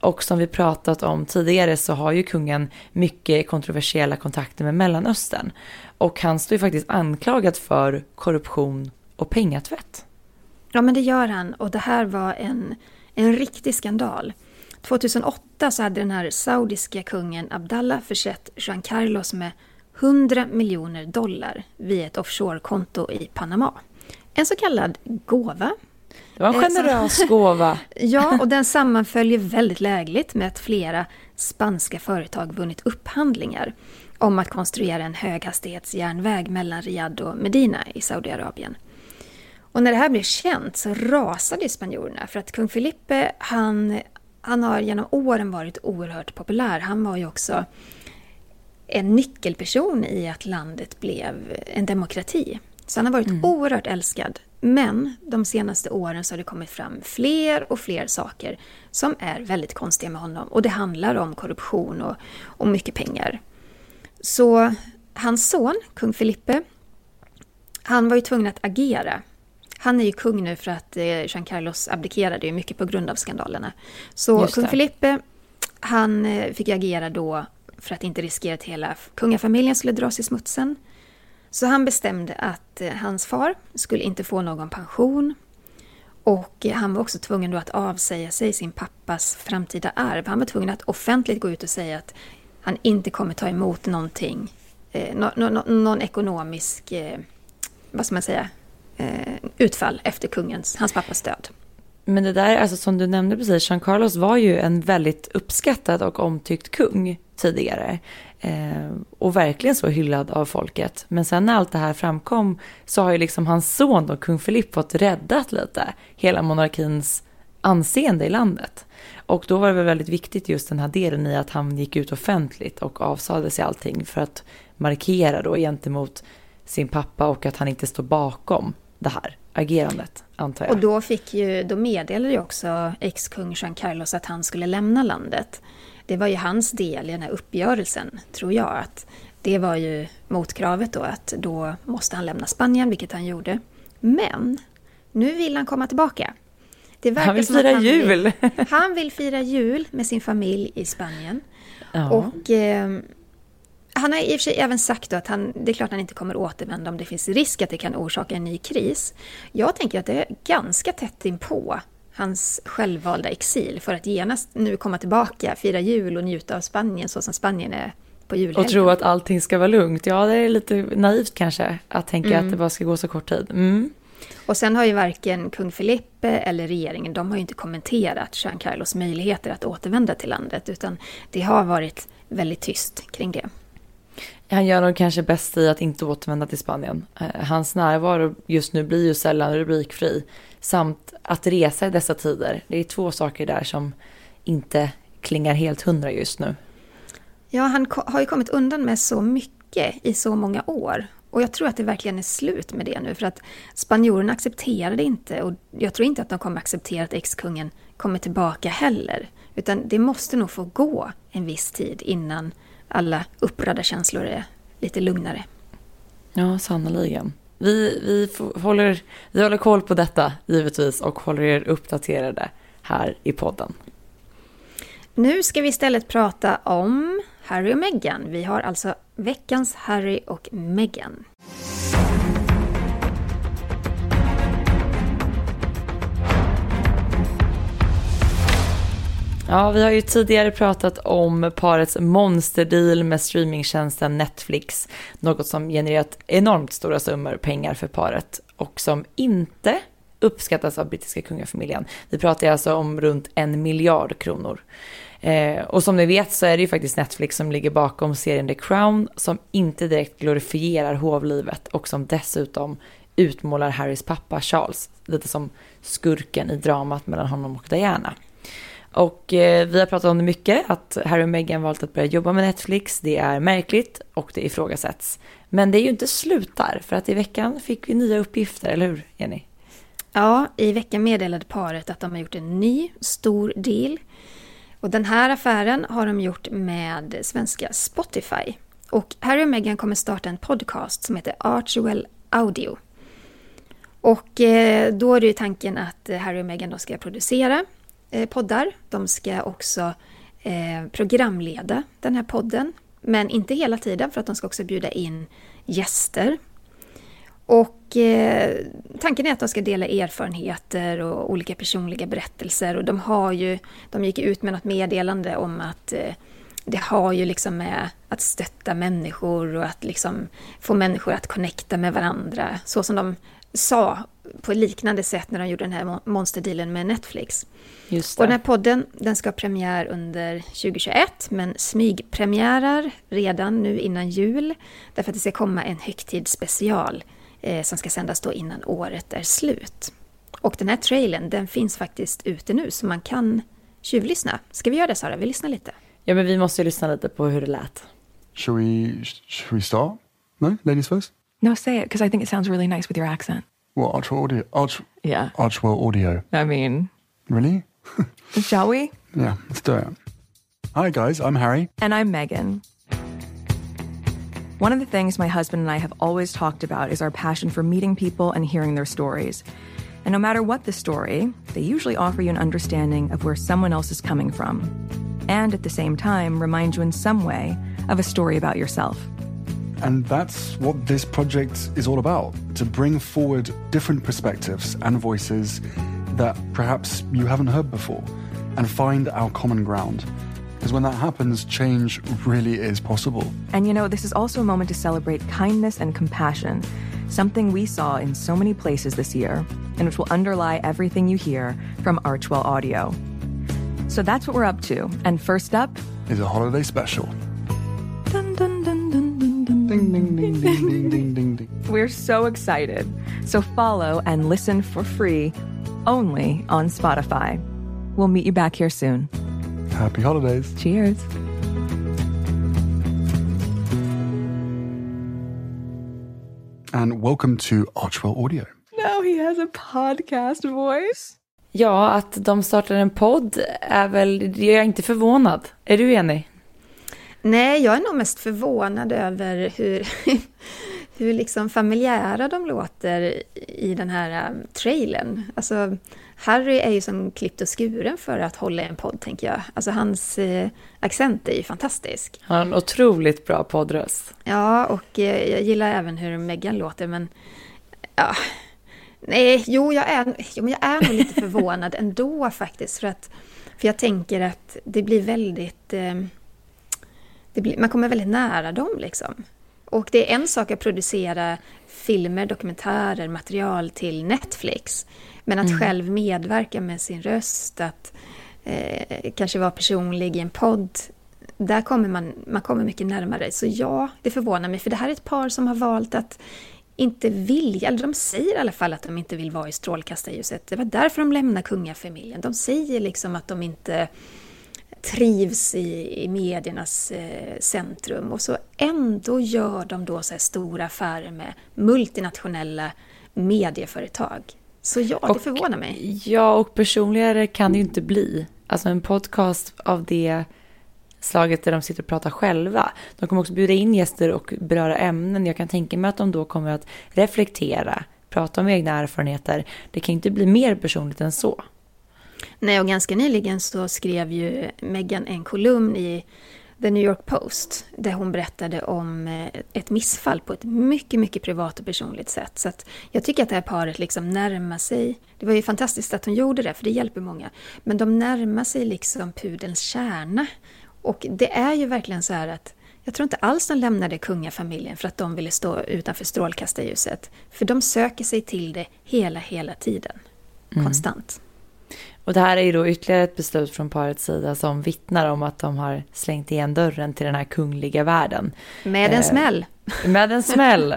Och som vi pratat om tidigare så har ju kungen mycket kontroversiella kontakter med Mellanöstern. Och han står ju faktiskt anklagad för korruption och pengatvätt. Ja, men det gör han. Och det här var en, en riktig skandal. 2008 så hade den här saudiska kungen Abdallah försett Jean Carlos med 100 miljoner dollar via ett offshorekonto i Panama. En så kallad gåva. Det var en Eh, generös *laughs* gåva. Ja, *laughs* och den sammanföljer väldigt lägligt med att flera spanska företag vunnit upphandlingar om att konstruera en höghastighetsjärnväg mellan Riyadh och Medina i Saudiarabien. Och när det här blev känt så rasade spanjorerna för att kung Felipe han, han har genom åren varit oerhört populär. Han var ju också en nyckelperson i att landet blev en demokrati. Så han har varit oerhört älskad. Men de senaste åren så har det kommit fram fler och fler saker som är väldigt konstiga med honom. Och det handlar om korruption och, och mycket pengar. Så hans son, kung Felipe, han var ju tvungen att agera. Han är ju kung nu för att eh, Jean Carlos abdikerade ju mycket på grund av skandalerna. Så kung. Felipe, han eh, fick agera då för att inte riskera att hela kungafamiljen skulle dras i smutsen. Så han bestämde att eh, hans far skulle inte få någon pension och eh, han var också tvungen då att avsäga sig sin pappas framtida arv. Han var tvungen att offentligt gå ut och säga att han inte kommer ta emot någonting, eh, no, no, någon ekonomisk, eh, vad ska man säga, eh, utfall efter kungens, hans pappas död. Men det där, alltså som du nämnde precis, Jean Carlos var ju en väldigt uppskattad och omtyckt kung tidigare. Eh, och verkligen så hyllad av folket. Men sen när allt det här framkom så har ju liksom hans son då, kung Philippe, fått räddat lite hela monarkins anseende i landet. Och då var det väl väldigt viktigt just den här delen i att han gick ut offentligt och avsade sig allting för att markera då gentemot sin pappa och att han inte står bakom det här agerandet, antar jag. Och då, fick ju, då meddelade ju också ex-kung Jean Carlos att han skulle lämna landet. Det var ju hans del i den här uppgörelsen, tror jag. att Det var ju motkravet då, att då måste han lämna Spanien, vilket han gjorde. Men nu vill han komma tillbaka. han vill fira han jul! Vill, han vill fira jul med sin familj i Spanien. Ja. Och eh, han har i och för sig även sagt att han, det är klart han inte kommer återvända om det finns risk att det kan orsaka en ny kris. Jag tänker att det är ganska tätt inpå hans självvalda exil för att genast nu komma tillbaka, fira jul och njuta av Spanien så som Spanien är på julhelgen. Och tro att allting ska vara lugnt. Ja, det är lite naivt kanske att tänka mm. att det bara ska gå så kort tid. Mm. Och sen har ju varken kung Felipe eller regeringen, de har ju inte kommenterat Jean Carlos möjligheter att återvända till landet, utan det har varit väldigt tyst kring det. Han gör nog kanske bäst i att inte återvända till Spanien. Eh, hans närvaro just nu blir ju sällan rubrikfri. Samt att resa i dessa tider. Det är två saker där som inte klingar helt hundra just nu. Ja, han har ju kommit undan med så mycket i så många år. Och jag tror att det verkligen är slut med det nu, för att spanjorerna accepterar det inte och jag tror inte att de kommer acceptera att ex-kungen kommer tillbaka heller. Utan det måste nog få gå en viss tid innan alla upprörda känslor är lite lugnare. Ja, sannoliken. Vi, vi, håller, vi håller koll på detta givetvis och håller er uppdaterade här i podden. Nu ska vi istället prata om Harry och Meghan. Vi har alltså veckans Harry och Meghan. Ja, vi har ju tidigare pratat om parets monsterdeal med streamingtjänsten Netflix. Något som genererat enormt stora summor pengar för paret och som inte uppskattas av brittiska kungafamiljen. Vi pratar alltså om runt en miljard kronor. Eh, och som ni vet så är det ju faktiskt Netflix som ligger bakom serien The Crown som inte direkt glorifierar hovlivet och som dessutom utmålar Harrys pappa Charles lite som skurken i dramat mellan honom och Diana. Och eh, vi har pratat om det mycket, att Harry och Meghan valt att börja jobba med Netflix. Det är märkligt och det ifrågasätts. Men det är ju inte slut där, för att i veckan fick vi nya uppgifter, eller hur Jenny? Ja, i veckan meddelade paret att de har gjort en ny stor deal. Och den här affären har de gjort med svenska Spotify. Och Harry och Meghan kommer starta en podcast som heter Archwell Audio. Och eh, då är det ju tanken att Harry och Meghan då ska producera Eh, poddar. De ska också eh, programleda den här podden. Men inte hela tiden för att de ska också bjuda in gäster. Och eh, tanken är att de ska dela erfarenheter och olika personliga berättelser. Och de har ju, de gick ut med något meddelande om att eh, det har ju liksom med att stötta människor och att liksom få människor att connecta med varandra. Så som de sa på liknande sätt när de gjorde den här monsterdealen med Netflix. Just det. Och den här podden den ska ha premiär under 2021 men smygpremiärar redan nu innan jul därför att det ska komma en högtidsspecial eh, som ska sändas då innan året är slut. Och den här trailern den finns faktiskt ute nu så man kan tjuvlyssna. Ska vi göra det Sara? Vi lyssnar lite. Ja men vi måste ju lyssna lite på hur det lät. Should we, should we start? No? Ladies first? No, say it because I think it sounds really nice with your accent. Well, Archwell Audio? Arch, yeah. Archwell Audio. I mean... Really? *laughs* Shall we? Yeah, let's do it. Hi, guys. I'm Harry. And I'm Megan. One of the things my husband and I have always talked about is our passion for meeting people and hearing their stories. And no matter what the story, they usually offer you an understanding of where someone else is coming from. And at the same time, remind you in some way of a story about yourself. And that's what this project is all about to bring forward different perspectives and voices that perhaps you haven't heard before and find our common ground. Because when that happens, change really is possible. And you know, this is also a moment to celebrate kindness and compassion, something we saw in so many places this year, and which will underlie everything you hear from Archwell Audio. So that's what we're up to. And first up is a holiday special. Ding, ding, ding, ding, ding, ding, ding, ding. *laughs* We're so excited. So follow and listen for free only on Spotify. We'll meet you back here soon. Happy holidays. Cheers. And welcome to Archwell Audio. Now he has a podcast voice. Ja, att de startar en podd är väl, jag är inte förvånad. Är du enig? Nej, jag är nog mest förvånad över hur, *laughs* hur liksom familjära de låter i den här um, trailern. Alltså, Harry är ju som klippt och skuren för att hålla en podd, tänker jag. Alltså hans eh, accent är ju fantastisk. Han har en otroligt bra poddröst. Ja, och eh, jag gillar även hur Meghan låter, men ja... Nej, jo, jag är, jo, men jag är nog lite *laughs* förvånad ändå faktiskt. För, att, för jag tänker att det blir väldigt... Eh, blir, man kommer väldigt nära dem liksom. Och det är en sak att producera filmer, dokumentärer, material till Netflix. Men att mm. själv medverka med sin röst, att eh, kanske vara personlig i en podd, där kommer man, man kommer mycket närmare. Så ja, det förvånar mig, för det här är ett par som har valt att inte vilja, eller de säger i alla fall att de inte vill vara i strålkastarljuset. Det var därför de lämnar kungafamiljen. De säger liksom att de inte trivs i, i mediernas eh, centrum och så ändå gör de då så stora affärer med multinationella medieföretag. Så ja, det och, förvånar mig. Ja, och personligare kan det ju inte bli. Alltså en podcast av det slaget där de sitter och pratar själva. De kommer också bjuda in gäster och beröra ämnen. Jag kan tänka mig att de då kommer att reflektera, prata om egna erfarenheter. Det kan inte bli mer personligt än så. Nej, och ganska nyligen så skrev ju Meghan en kolumn i The New York Post där hon berättade om eh, ett missfall på ett mycket, mycket privat och personligt sätt. Så jag tycker att det här paret liksom närmar sig, det var ju fantastiskt att hon gjorde det för det hjälper många, men de närmar sig liksom pudelns kärna. Och det är ju verkligen så här att jag tror inte alls de lämnade kungafamiljen för att de ville stå utanför strålkastarljuset. För de söker sig till det hela, hela tiden. Mm. Konstant. Och det här är ju då ytterligare ett beslut från parets sida som vittnar om att de har slängt igen dörren till den här kungliga världen. Med en eh, smäll. Med en smäll.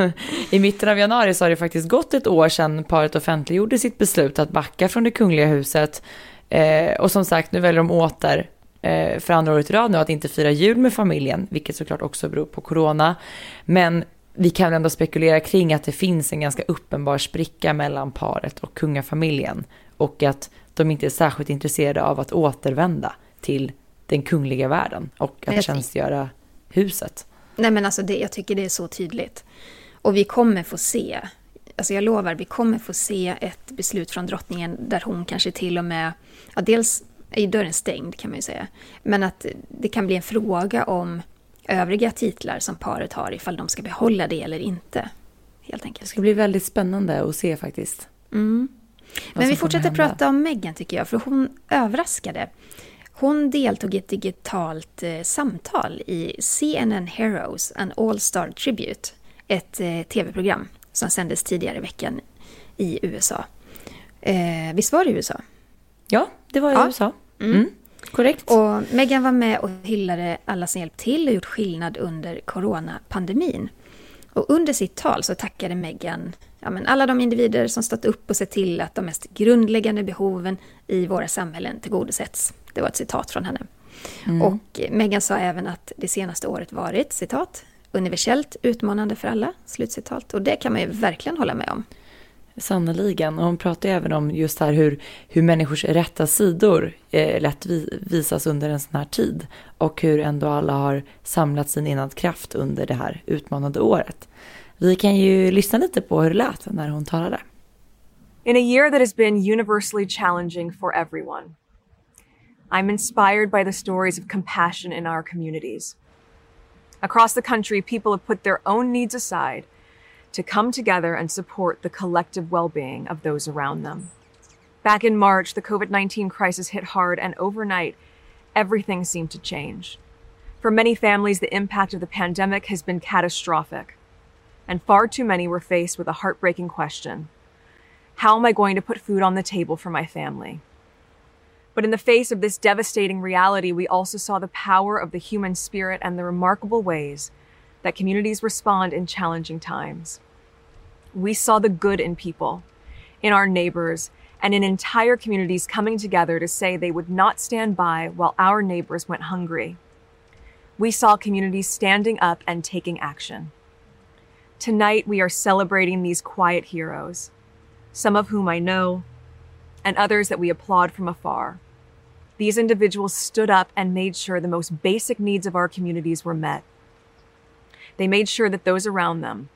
*laughs* I mitten av januari så har det faktiskt gått ett år sedan paret offentliggjorde sitt beslut att backa från det kungliga huset. Eh, och som sagt, nu väljer de åter eh, för andra året i rad nu att inte fira jul med familjen, vilket såklart också beror på corona. Men vi kan ändå spekulera kring att det finns en ganska uppenbar spricka mellan paret och kungafamiljen och att de inte är särskilt intresserade av att återvända till den kungliga världen och att tjänstgöra huset. Nej men alltså det, jag tycker det är så tydligt. Och vi kommer få se, alltså jag lovar, vi kommer få se ett beslut från drottningen där hon kanske till och med, ja dels är dörren stängd kan man ju säga, men att det kan bli en fråga om övriga titlar som paret har ifall de ska behålla det eller inte. Helt enkelt. Det ska bli väldigt spännande att se faktiskt. Mm. Men vi fortsätter prata om Meghan tycker jag, för hon överraskade. Hon deltog i ett digitalt eh, samtal i CNN Heroes, an All-Star Tribute, ett eh, tv-program som sändes tidigare i veckan i USA. Eh, visst var det i USA? Ja, det var i ja. USA. Mm. Mm. Korrekt. Och Meghan var med och hyllade alla som hjälpt till och gjort skillnad under coronapandemin. Och under sitt tal så tackade Meghan ja, men alla de individer som stått upp och sett till att de mest grundläggande behoven i våra samhällen tillgodosetts. Det var ett citat från henne. Mm. Och Meghan sa även att det senaste året varit, citat, universellt utmanande för alla, slutcitat. Och det kan man ju verkligen hålla med om. Sannoliken. Och hon pratar ju även om just här hur, hur människors rätta sidor eh, lätt visas under en sån här tid. Och hur ändå alla har samlat sin enad kraft under det här utmanande året. Vi kan ju lyssna lite på hur det lät när hon talade. In a year that has been universally challenging for everyone, I'm inspired by the stories of compassion in our communities. Across the country, people have put their own needs aside to come together and support the collective well being of those around them. Back in March, the COVID 19 crisis hit hard, and overnight, everything seemed to change. For many families, the impact of the pandemic has been catastrophic, and far too many were faced with a heartbreaking question How am I going to put food on the table for my family? But in the face of this devastating reality, we also saw the power of the human spirit and the remarkable ways that communities respond in challenging times. We saw the good in people, in our neighbors, and in entire communities coming together to say they would not stand by while our neighbors went hungry. We saw communities standing up and taking action. Tonight, we are celebrating these quiet heroes, some of whom I know, and others that we applaud from afar. These individuals stood up and made sure the most basic needs of our communities were met. They made sure that those around them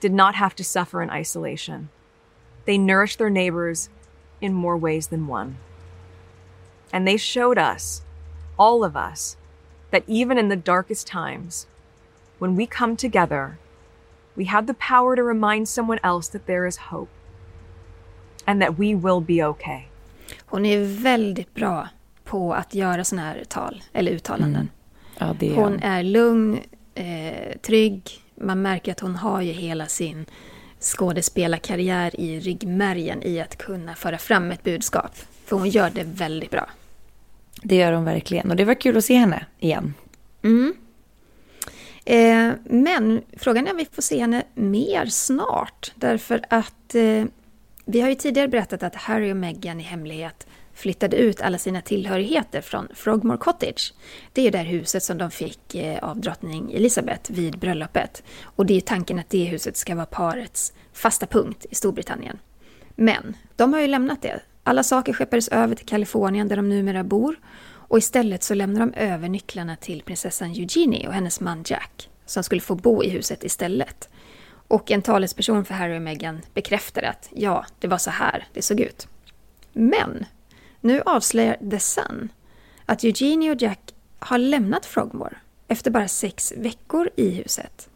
did not have to suffer in isolation. They nourished their neighbors in more ways than one. And they showed us, all of us, that even in the darkest times, when we come together, we have the power to remind someone else that there is hope and that we will be okay. Hon är väldigt bra på att göra såna här tal, eller uttalanden. Mm. Ja, det är hon hon. är lugn, eh, trygg. Man märker att hon har ju hela sin skådespelarkarriär i ryggmärgen i att kunna föra fram ett budskap. För hon gör det väldigt bra. Det gör hon verkligen. Och det var kul att se henne igen. Mm. Eh, men frågan är om vi får se henne mer snart. Därför att eh, vi har ju tidigare berättat att Harry och Meghan i hemlighet flyttade ut alla sina tillhörigheter från Frogmore Cottage. Det är ju det här huset som de fick eh, av drottning Elizabeth vid bröllopet. Och det är tanken att det huset ska vara parets fasta punkt i Storbritannien. Men de har ju lämnat det. Alla saker skeppades över till Kalifornien där de numera bor. Och istället så lämnar de över nycklarna till prinsessan Eugenie och hennes man Jack. Som skulle få bo i huset istället. Och en talesperson för Harry och Meghan bekräftade att ja, det var så här det såg ut. Men nu avslöjar The Sun att Eugenie och Jack har lämnat Frogmore efter bara sex veckor i huset.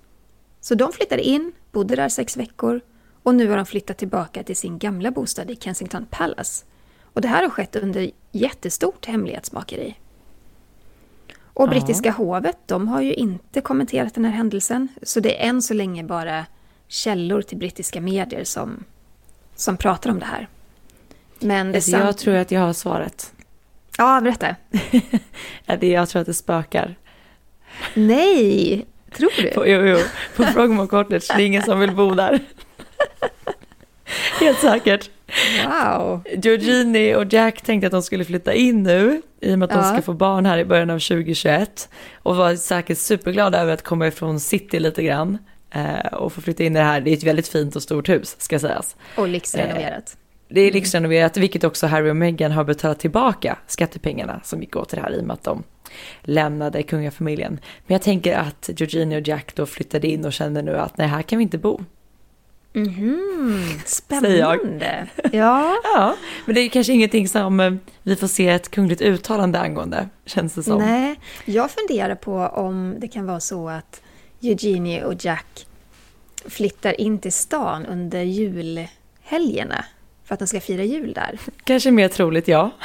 Så de flyttade in, bodde där sex veckor och nu har de flyttat tillbaka till sin gamla bostad i Kensington Palace. Och det här har skett under jättestort hemlighetsmakeri. Och Ja. brittiska hovet, de har ju inte kommenterat den här händelsen. Så det är än så länge bara källor till brittiska medier som, som pratar om det här. Men det Alltså, jag tror att jag har svaret. Ja, berätta. *laughs* Jag tror att det spökar. Nej, tror du? På, jo, jo, på Frogmore Cottage. Det är ingen som vill bo där. *laughs* Helt säkert. Wow. Georgini och Jack tänkte att de skulle flytta in nu i och med att de Ja. ska få barn här i början av 2021. Och var säkert superglada över att komma ifrån city lite grann. Eh, och få flytta in i det här. Det är ett väldigt fint och stort hus ska sägas. Och lyxrenoverat. Det är lyxrenoverat, vilket också Harry och Meghan har betalat tillbaka skattepengarna som gick åt till det här i och med att de lämnade kungafamiljen. Men jag tänker att Georgina och Jack då flyttade in och kände nu att nej, här kan vi inte bo. Jag. spännande. *laughs* Ja. Ja, men det är kanske ingenting som eh, vi får se ett kungligt uttalande angående, känns det som. Nej, jag funderar på om det kan vara så att Eugenie och Jack flyttar in till stan under julhelgerna för att de ska fira jul där. *laughs* Kanske mer troligt, ja. *laughs*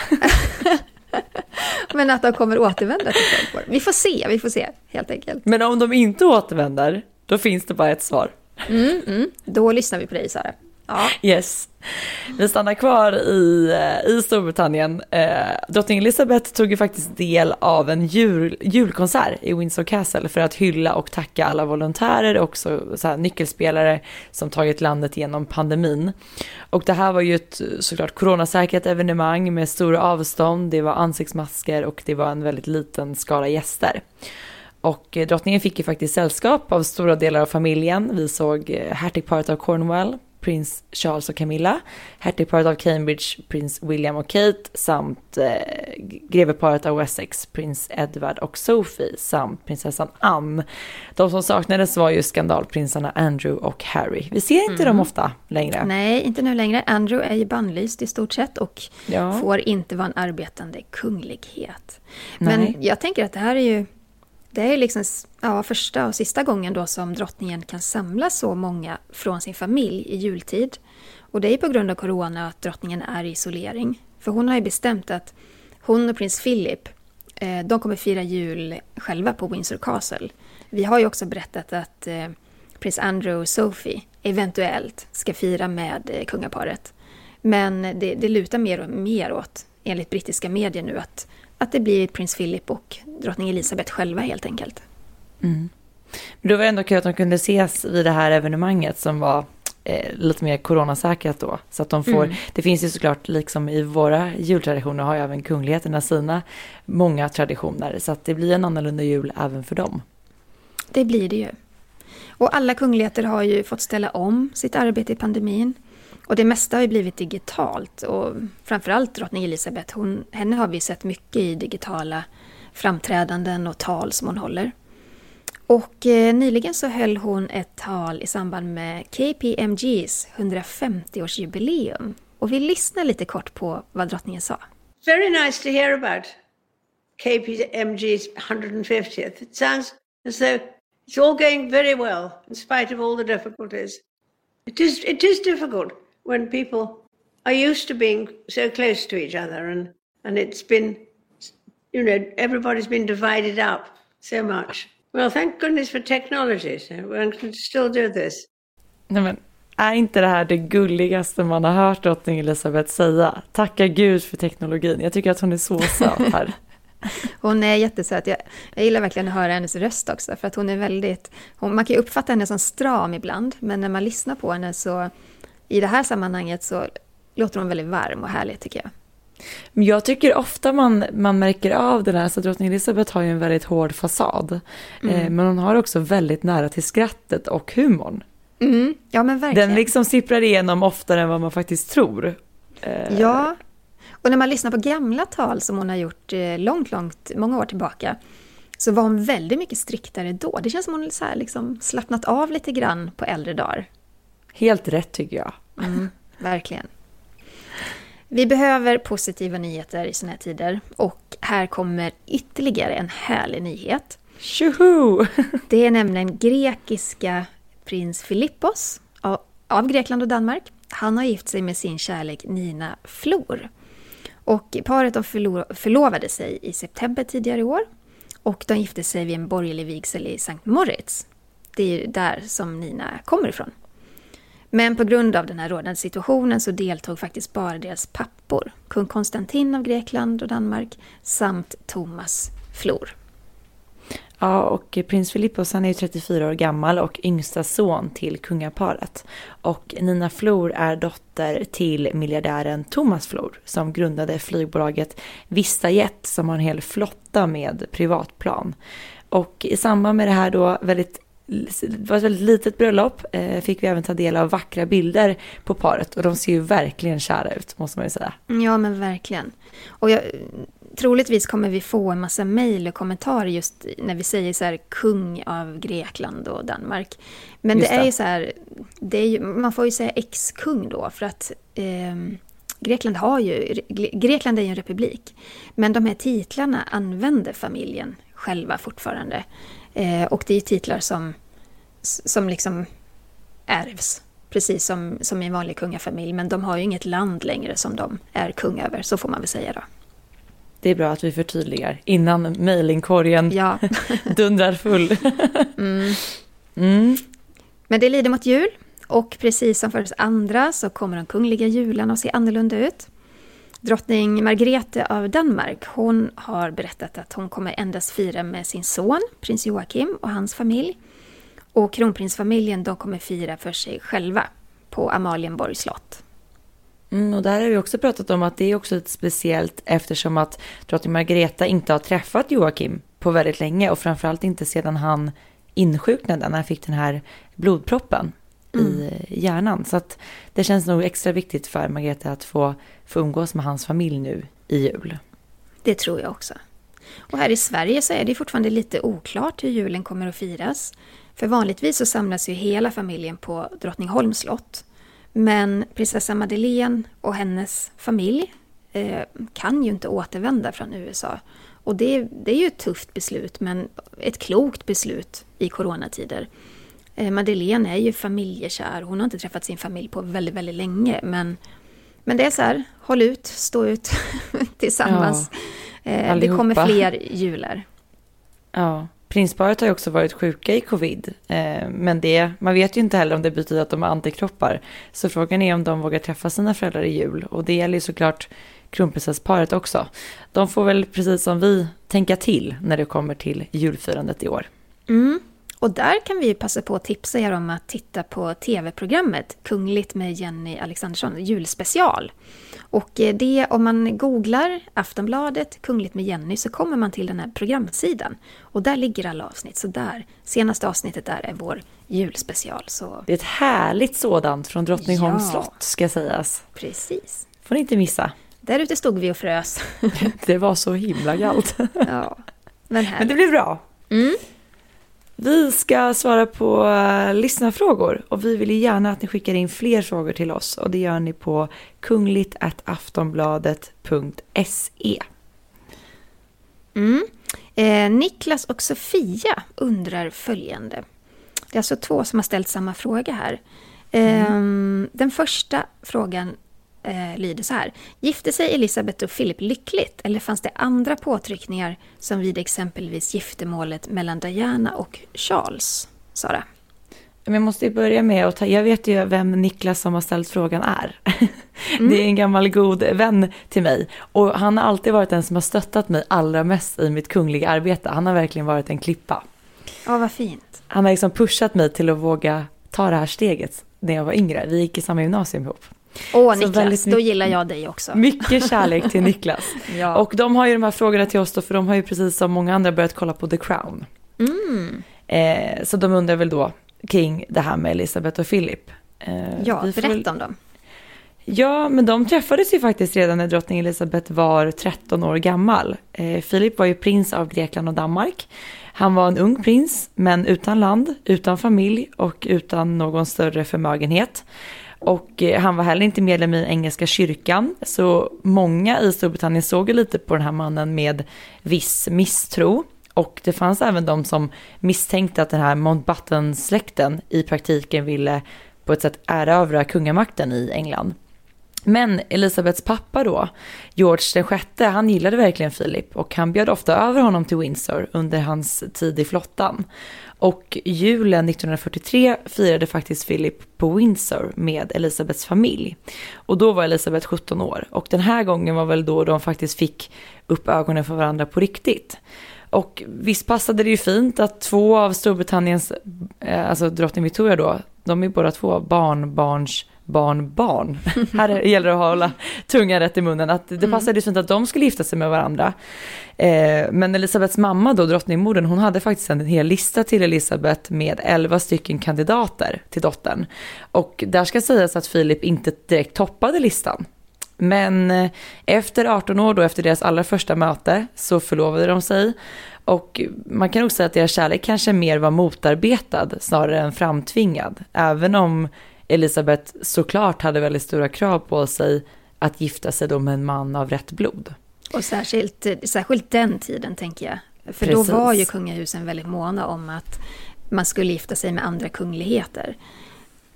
Men att de kommer återvända till Frogmore. Vi får se, vi får se helt enkelt. Men om de inte återvänder, då finns det bara ett svar. Mm, mm. Då lyssnar vi på dig Sara. Ja. Yes. Vi stannar kvar i, eh, i Storbritannien. Eh, drottning Elizabeth tog ju faktiskt del av en jul, julkonsert i Windsor Castle för att hylla och tacka alla volontärer och också så här, nyckelspelare som tagit landet genom pandemin. Och det här var ju ett såklart coronasäkert evenemang med stora avstånd, det var ansiktsmasker och det var en väldigt liten skara gäster. Och eh, drottningen fick ju faktiskt sällskap av stora delar av familjen. Vi såg eh, hertigparet av Cornwall, prins Charles och Camilla, hertigparet av Cambridge, prins William och Kate, samt eh, greveparet av Wessex, prins Edward och Sophie, samt prinsessan Anne. De som saknades var ju skandalprinsarna Andrew och Harry. Vi ser inte dem ofta längre. Nej, inte nu längre. Andrew är ju bannlyst i stort sett och Ja. får inte vara en arbetande kunglighet. Nej. Men jag tänker att det här är ju det är liksom ja, första och sista gången då som drottningen kan samla så många från sin familj i jultid. Och det är på grund av corona att drottningen är i isolering. För hon har ju bestämt att hon och prins Philip, eh, de kommer fira jul själva på Windsor Castle. Vi har ju också berättat att eh, prins Andrew och Sophie eventuellt ska fira med eh, kungaparet. Men det, det lutar mer och mer åt, enligt brittiska medier nu, att, att det blir prins Philip och drottning Elizabeth själva helt enkelt. Mm. Men då var det ändå kul att de kunde ses vid det här evenemanget som var eh, lite mer coronasäkrat då. Så att de får, mm. det finns ju såklart, liksom i våra jultraditioner har ju även kungligheterna sina många traditioner. Så att det blir en annorlunda jul även för dem. Det blir det ju. Och alla kungligheter har ju fått ställa om sitt arbete i pandemin. Och det mesta har ju blivit digitalt och framförallt drottning Elizabeth, hon, henne har vi sett mycket i digitala framträdanden och tal som hon håller. Och eh, nyligen så höll hon ett tal i samband med KPMGs 150-årsjubileum. Och vi lyssnar lite kort på vad drottningen sa. Very nice to hear about KPMG's 150th. It sounds as though it's all going very well in spite of all the difficulties. It is, it is difficult when people are used to being so close to each other and, and it's been, you know, everybody's been divided up so much. Well, thank goodness for technology, so one can still do this. Nej, men är inte det här det gulligaste man har hört drottning Elisabeth säga? Tacka gud för teknologin. Jag tycker att hon är så söt här. *laughs* hon är jättesöt. Jag, jag gillar verkligen att höra hennes röst också, för att hon är väldigt... Hon, man kan ju uppfatta henne som stram ibland, men när man lyssnar på henne så... I det här sammanhanget så låter hon väldigt varm och härlig, tycker jag. Jag tycker ofta man, man märker av det där, så drottning Elizabeth har ju en väldigt hård fasad. Mm. Eh, men hon har också väldigt nära till skrattet och humorn. Mm. Ja men verkligen. Den liksom sipprar igenom oftare än vad man faktiskt tror. Eh. Ja, och när man lyssnar på gamla tal som hon har gjort eh, långt, långt, många år tillbaka, så var hon väldigt mycket striktare då. Det känns som hon så liksom slappnat av lite grann på äldre dagar. Helt rätt tycker jag. Mm, verkligen. Vi behöver positiva nyheter i såna här tider och här kommer ytterligare en härlig nyhet. Tjoho! *laughs* Det är nämligen grekiska prins Filippos av Grekland och Danmark. Han har gift sig med sin kärlek Nina Flor. Och paret de förlovade sig i september tidigare i år och de gifte sig vid en borgerlig vigsel i Sankt Moritz. Det är ju där som Nina kommer ifrån. Men på grund av den här rådande situationen så deltog faktiskt bara deras pappor, kung Konstantin av Grekland och Danmark samt Thomas Flor. Ja, och prins Filippos han är ju 34 år gammal och yngsta son till kungaparet. Och Nina Flor är dotter till miljardären Thomas Flor som grundade flygbolaget Vistajet som har en hel flotta med privatplan. Och i samband med det här då väldigt det var ett väldigt litet bröllop, eh, fick vi även ta del av vackra bilder på paret och de ser ju verkligen kära ut måste man ju säga. Ja men verkligen. Och jag, troligtvis kommer vi få en massa mejl och kommentarer just när vi säger så här kung av Grekland och Danmark. Men det, det, är ju så här, det är ju, man får ju säga ex-kung då för att eh, Grekland har ju, Grekland är ju en republik. Men de här titlarna använder familjen själva fortfarande. Eh, och det är titlar som, som liksom ärvs, precis som, som i en vanlig kungafamilj. Men de har ju inget land längre som de är kung över, så får man väl säga då. Det är bra att vi förtydligar innan mejlingkorgen ja. *laughs* dundrar full. *laughs* mm. Mm. Men det lider mot jul och precis som för oss andra så kommer de kungliga jularna att se annorlunda ut. Drottning Margrethe av Danmark, hon har berättat att hon kommer endast fira med sin son, prins Joakim och hans familj. Och kronprinsfamiljen, de kommer fira för sig själva på Amalienborgs slott. Mm, och där har vi också pratat om att det är också lite speciellt eftersom att drottning Margrethe inte har träffat Joakim på väldigt länge och framförallt inte sedan han insjuknade när han fick den här blodproppen mm. i hjärnan. Så att det känns nog extra viktigt för Margareta att få, få umgås med hans familj nu i jul. Det tror jag också. Och här i Sverige så är det fortfarande lite oklart hur julen kommer att firas. För vanligtvis så samlas ju hela familjen på Drottningholms slott. Men prinsessa Madeleine och hennes familj eh, kan ju inte återvända från USA. Och det, det är ju ett tufft beslut, men ett klokt beslut i coronatider. Eh, Madeleine är ju familjekär. Hon har inte träffat sin familj på väldigt, väldigt länge. Men, men det är så här, håll ut, stå ut *laughs* tillsammans. Ja, eh, det kommer fler jular. Ja, prinsparet har ju också varit sjuka i covid. Eh, men det, man vet ju inte heller om det betyder att de har antikroppar. Så frågan är om de vågar träffa sina föräldrar i jul. Och det gäller ju såklart kronprinsessparet också. De får väl precis som vi tänka till när det kommer till julfirandet i år. Mm. Och där kan vi passa på att tipsa er om att titta på tv-programmet Kungligt med Jenny Alexandersson, julspecial. Och eh, det, om man googlar Aftonbladet Kungligt med Jenny så kommer man till den här programsidan. Och där ligger alla avsnitt. Så där, senaste avsnittet där är vår julspecial. Så... Det är ett härligt sådant från Drottningholms Ja. slott ska sägas. Precis. Får ni inte missa. Där ute stod vi och frös. *laughs* Det var så himla kallt. *laughs* ja, men, Men det blir bra. Mm. Vi ska svara på uh, lyssnarfrågor och vi vill gärna att ni skickar in fler frågor till oss och det gör ni på kungligt.aftonbladet.se. Mm. Eh, Niklas och Sofia undrar följande. Det är alltså två som har ställt samma fråga här. Eh, Den första frågan eh, lyder så här. Gifte sig Elisabeth och Philip lyckligt eller fanns det andra påtryckningar som vid exempelvis giftermålet mellan Diana och Charles? Sara? Men jag måste ju börja med att ta, jag vet ju vem Niklas som har ställt frågan är. *laughs* Det är en gammal god vän till mig och han har alltid varit den som har stöttat mig allra mest i mitt kungliga arbete. Han har verkligen varit en klippa. Ja, vad fint. Han har liksom pushat mig till att våga ta det här steget när jag var yngre. Vi gick i samma gymnasium ihop. Åh, Så Niklas, väldigt då gillar jag dig också. Mycket kärlek till *laughs* Niklas. Ja. Och de har ju de här frågorna till oss då, för de har ju precis som många andra börjat kolla på The Crown. Mm. Eh, så de undrar väl då kring det här med Elisabeth och Philip. Eh, Ja, berätta väl- om dem. Ja, men de träffades ju faktiskt redan när drottning Elisabeth var 13 år gammal. Eh, Philip var ju prins av Grekland och Danmark. Han var en ung prins, men utan land, utan familj och utan någon större förmögenhet. Och eh, han var heller inte medlem i engelska kyrkan, så många i Storbritannien såg ju lite på den här mannen med viss misstro. Och det fanns även de som misstänkte att den här Mountbatten-släkten i praktiken ville på ett sätt erövra kungamakten i England. Men Elisabeths pappa då, George den sjätte, han gillade verkligen Philip och han bjöd ofta över honom till Windsor under hans tid i flottan. Och julen 1943 firade faktiskt Philip på Windsor med Elisabeths familj. Och då var Elisabeth 17 år och den här gången var väl då de faktiskt fick upp ögonen för varandra på riktigt. Och visst passade det ju fint att två av Storbritanniens, eh, alltså drottning Victoria då, de är båda två barnbarns barnbarn. *laughs* Här är- gäller det att hålla tungan rätt i munnen. Att det passade ju fint att de skulle gifta sig med varandra. Eh, men Elisabeths mamma då, drottningmodern, hon hade faktiskt en hel lista till Elisabeth med 11 stycken kandidater till dottern. Och där ska sägas att Filip inte direkt toppade listan. Men eh, efter 18 år då, efter deras allra första möte, så förlovade de sig. Och man kan nog säga att deras kärlek kanske mer var motarbetad snarare än framtvingad. Även om Elisabeth såklart hade väldigt stora krav på sig att gifta sig då med en man av rätt blod. Och särskilt, särskilt den tiden, tänker jag. För Precis. då var ju kungahusen väldigt måna om att man skulle gifta sig med andra kungligheter.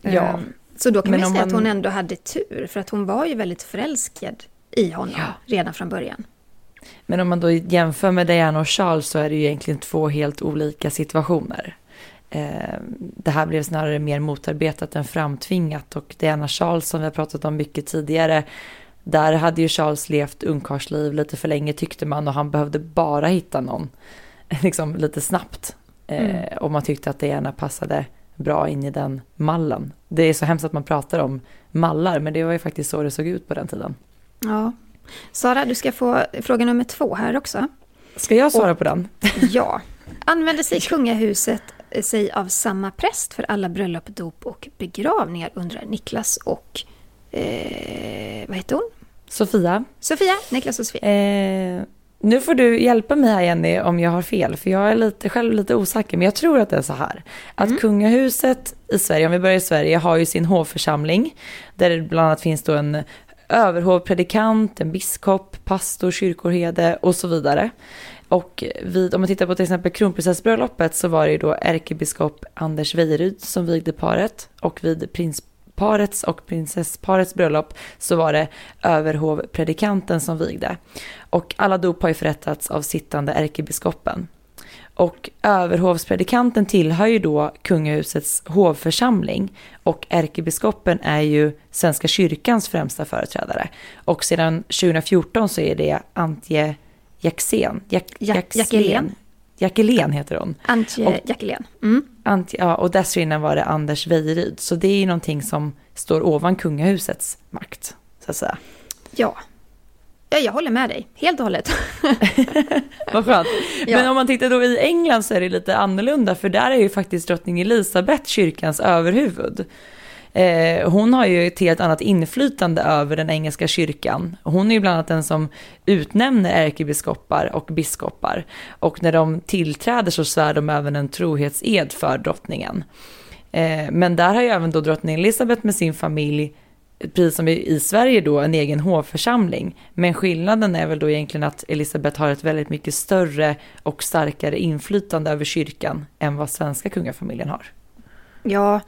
Ja. Ehm, Så då kan Men man säga att man- hon ändå hade tur, för att hon var ju väldigt förälskad i honom redan från början. Men om man då jämför med Diana och Charles så är det ju egentligen två helt olika situationer. Eh, Det här blev snarare mer motarbetat än framtvingat och Diana Charles som vi har pratat om mycket tidigare, där hade ju Charles levt ungkarlsliv lite för länge tyckte man och han behövde bara hitta någon *laughs* liksom lite snabbt. Eh, Mm. Och man tyckte att Diana passade bra in i den mallen. Det är så hemskt att man pratar om mallar men det var ju faktiskt så det såg ut på den tiden. Ja. Sara, du ska få fråga nummer två här också. Ska jag svara på den? Ja. *laughs* Använder sig kungahuset sig av samma präst för alla bröllop, dop och begravningar undrar Niklas och... Eh, vad heter hon? Sofia? Sofia, Niklas och Sofia. Eh, nu får du hjälpa mig här Jenny om jag har fel, för jag är lite, själv lite osäker, men jag tror att det är så här. Att kungahuset i Sverige, om vi börjar i Sverige, har ju sin hovförsamling, där det bland annat finns då en överhovpredikant, en biskop, pastor, kyrkoherde och så vidare. Och vid, om man tittar på till exempel kronprinsessbröllopet så var det ju då ärkebiskop Anders Weiryd som vigde paret och vid prinsparets och prinsessparets bröllop så var det överhovpredikanten som vigde. Och alla dop har ju förrättats av sittande ärkebiskopen. Och överhovspredikanten tillhör ju då kungahusets hovförsamling och ärkebiskopen är ju Svenska kyrkans främsta företrädare. Och sedan 2014 så är det Antje Jak Jackelén. Jackelén heter hon. Antje Jackelén. Mm. Ja, och dessförinnan var det Anders Wejeryd. Så det är ju någonting som står ovan kungahusets makt, så att säga. Ja, Ja, jag håller med dig, helt och hållet. *laughs* Vad skönt. Ja. Men om man tittar då i England så är det lite annorlunda, för där är ju faktiskt drottning Elisabeth kyrkans överhuvud. Eh, hon har ju ett helt annat inflytande över den engelska kyrkan. Hon är ju bland annat den som utnämner ärkebiskopar och biskopar. Och när de tillträder så svär de även en trohetsed för drottningen. Eh, men där har ju även då drottning Elizabeth med sin familj precis som i Sverige då, en egen hovförsamling. Men skillnaden är väl då egentligen att Elisabeth har ett väldigt mycket större och starkare inflytande över kyrkan än vad svenska kungafamiljen har. Ja,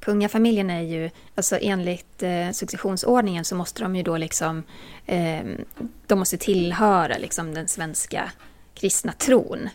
kungafamiljen är ju, alltså enligt eh, successionsordningen så måste de ju då liksom, eh, de måste tillhöra liksom den svenska kristna tron.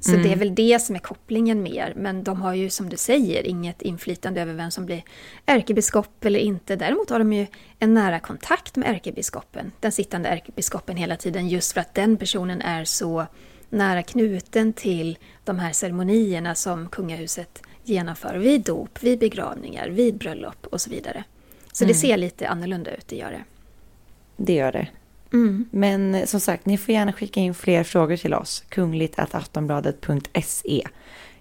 Så mm. det är väl det som är kopplingen mer. Men de har ju som du säger inget inflytande över vem som blir ärkebiskop eller inte. Däremot har de ju en nära kontakt med ärkebiskopen, den sittande ärkebiskopen hela tiden, just för att den personen är så nära knuten till de här ceremonierna som kungahuset genomför vid dop, vid begravningar, vid bröllop och så vidare. Så mm. det ser lite annorlunda ut, det gör det. Det gör det. Mm. Men eh, som sagt, ni får gärna skicka in fler frågor till oss. kungligt.aftonbladet.se.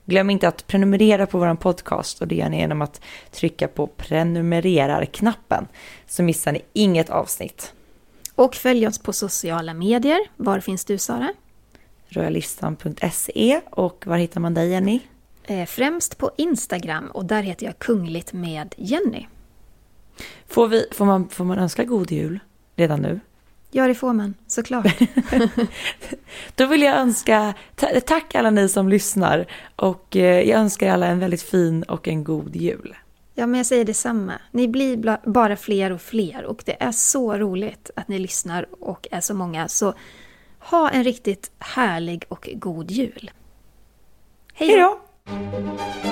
Glöm inte att prenumerera på vår podcast och det gör ni genom att trycka på prenumererar-knappen så missar ni inget avsnitt. Och följ oss på sociala medier. Var finns du Sara? Royalistan.se och var hittar man dig Jenny? Eh, främst på Instagram och där heter jag Kungligt med Jenny. Får, vi, får, man, får man önska god jul redan nu? Ja, det får man, såklart. *laughs* *laughs* Då vill jag önska, tack alla ni som lyssnar och eh, jag önskar alla en väldigt fin och en god jul. Ja, men jag säger detsamma. Ni blir bara fler och fler och det är så roligt att ni lyssnar och är så många. Så ha en riktigt härlig och god jul. Hej då! Música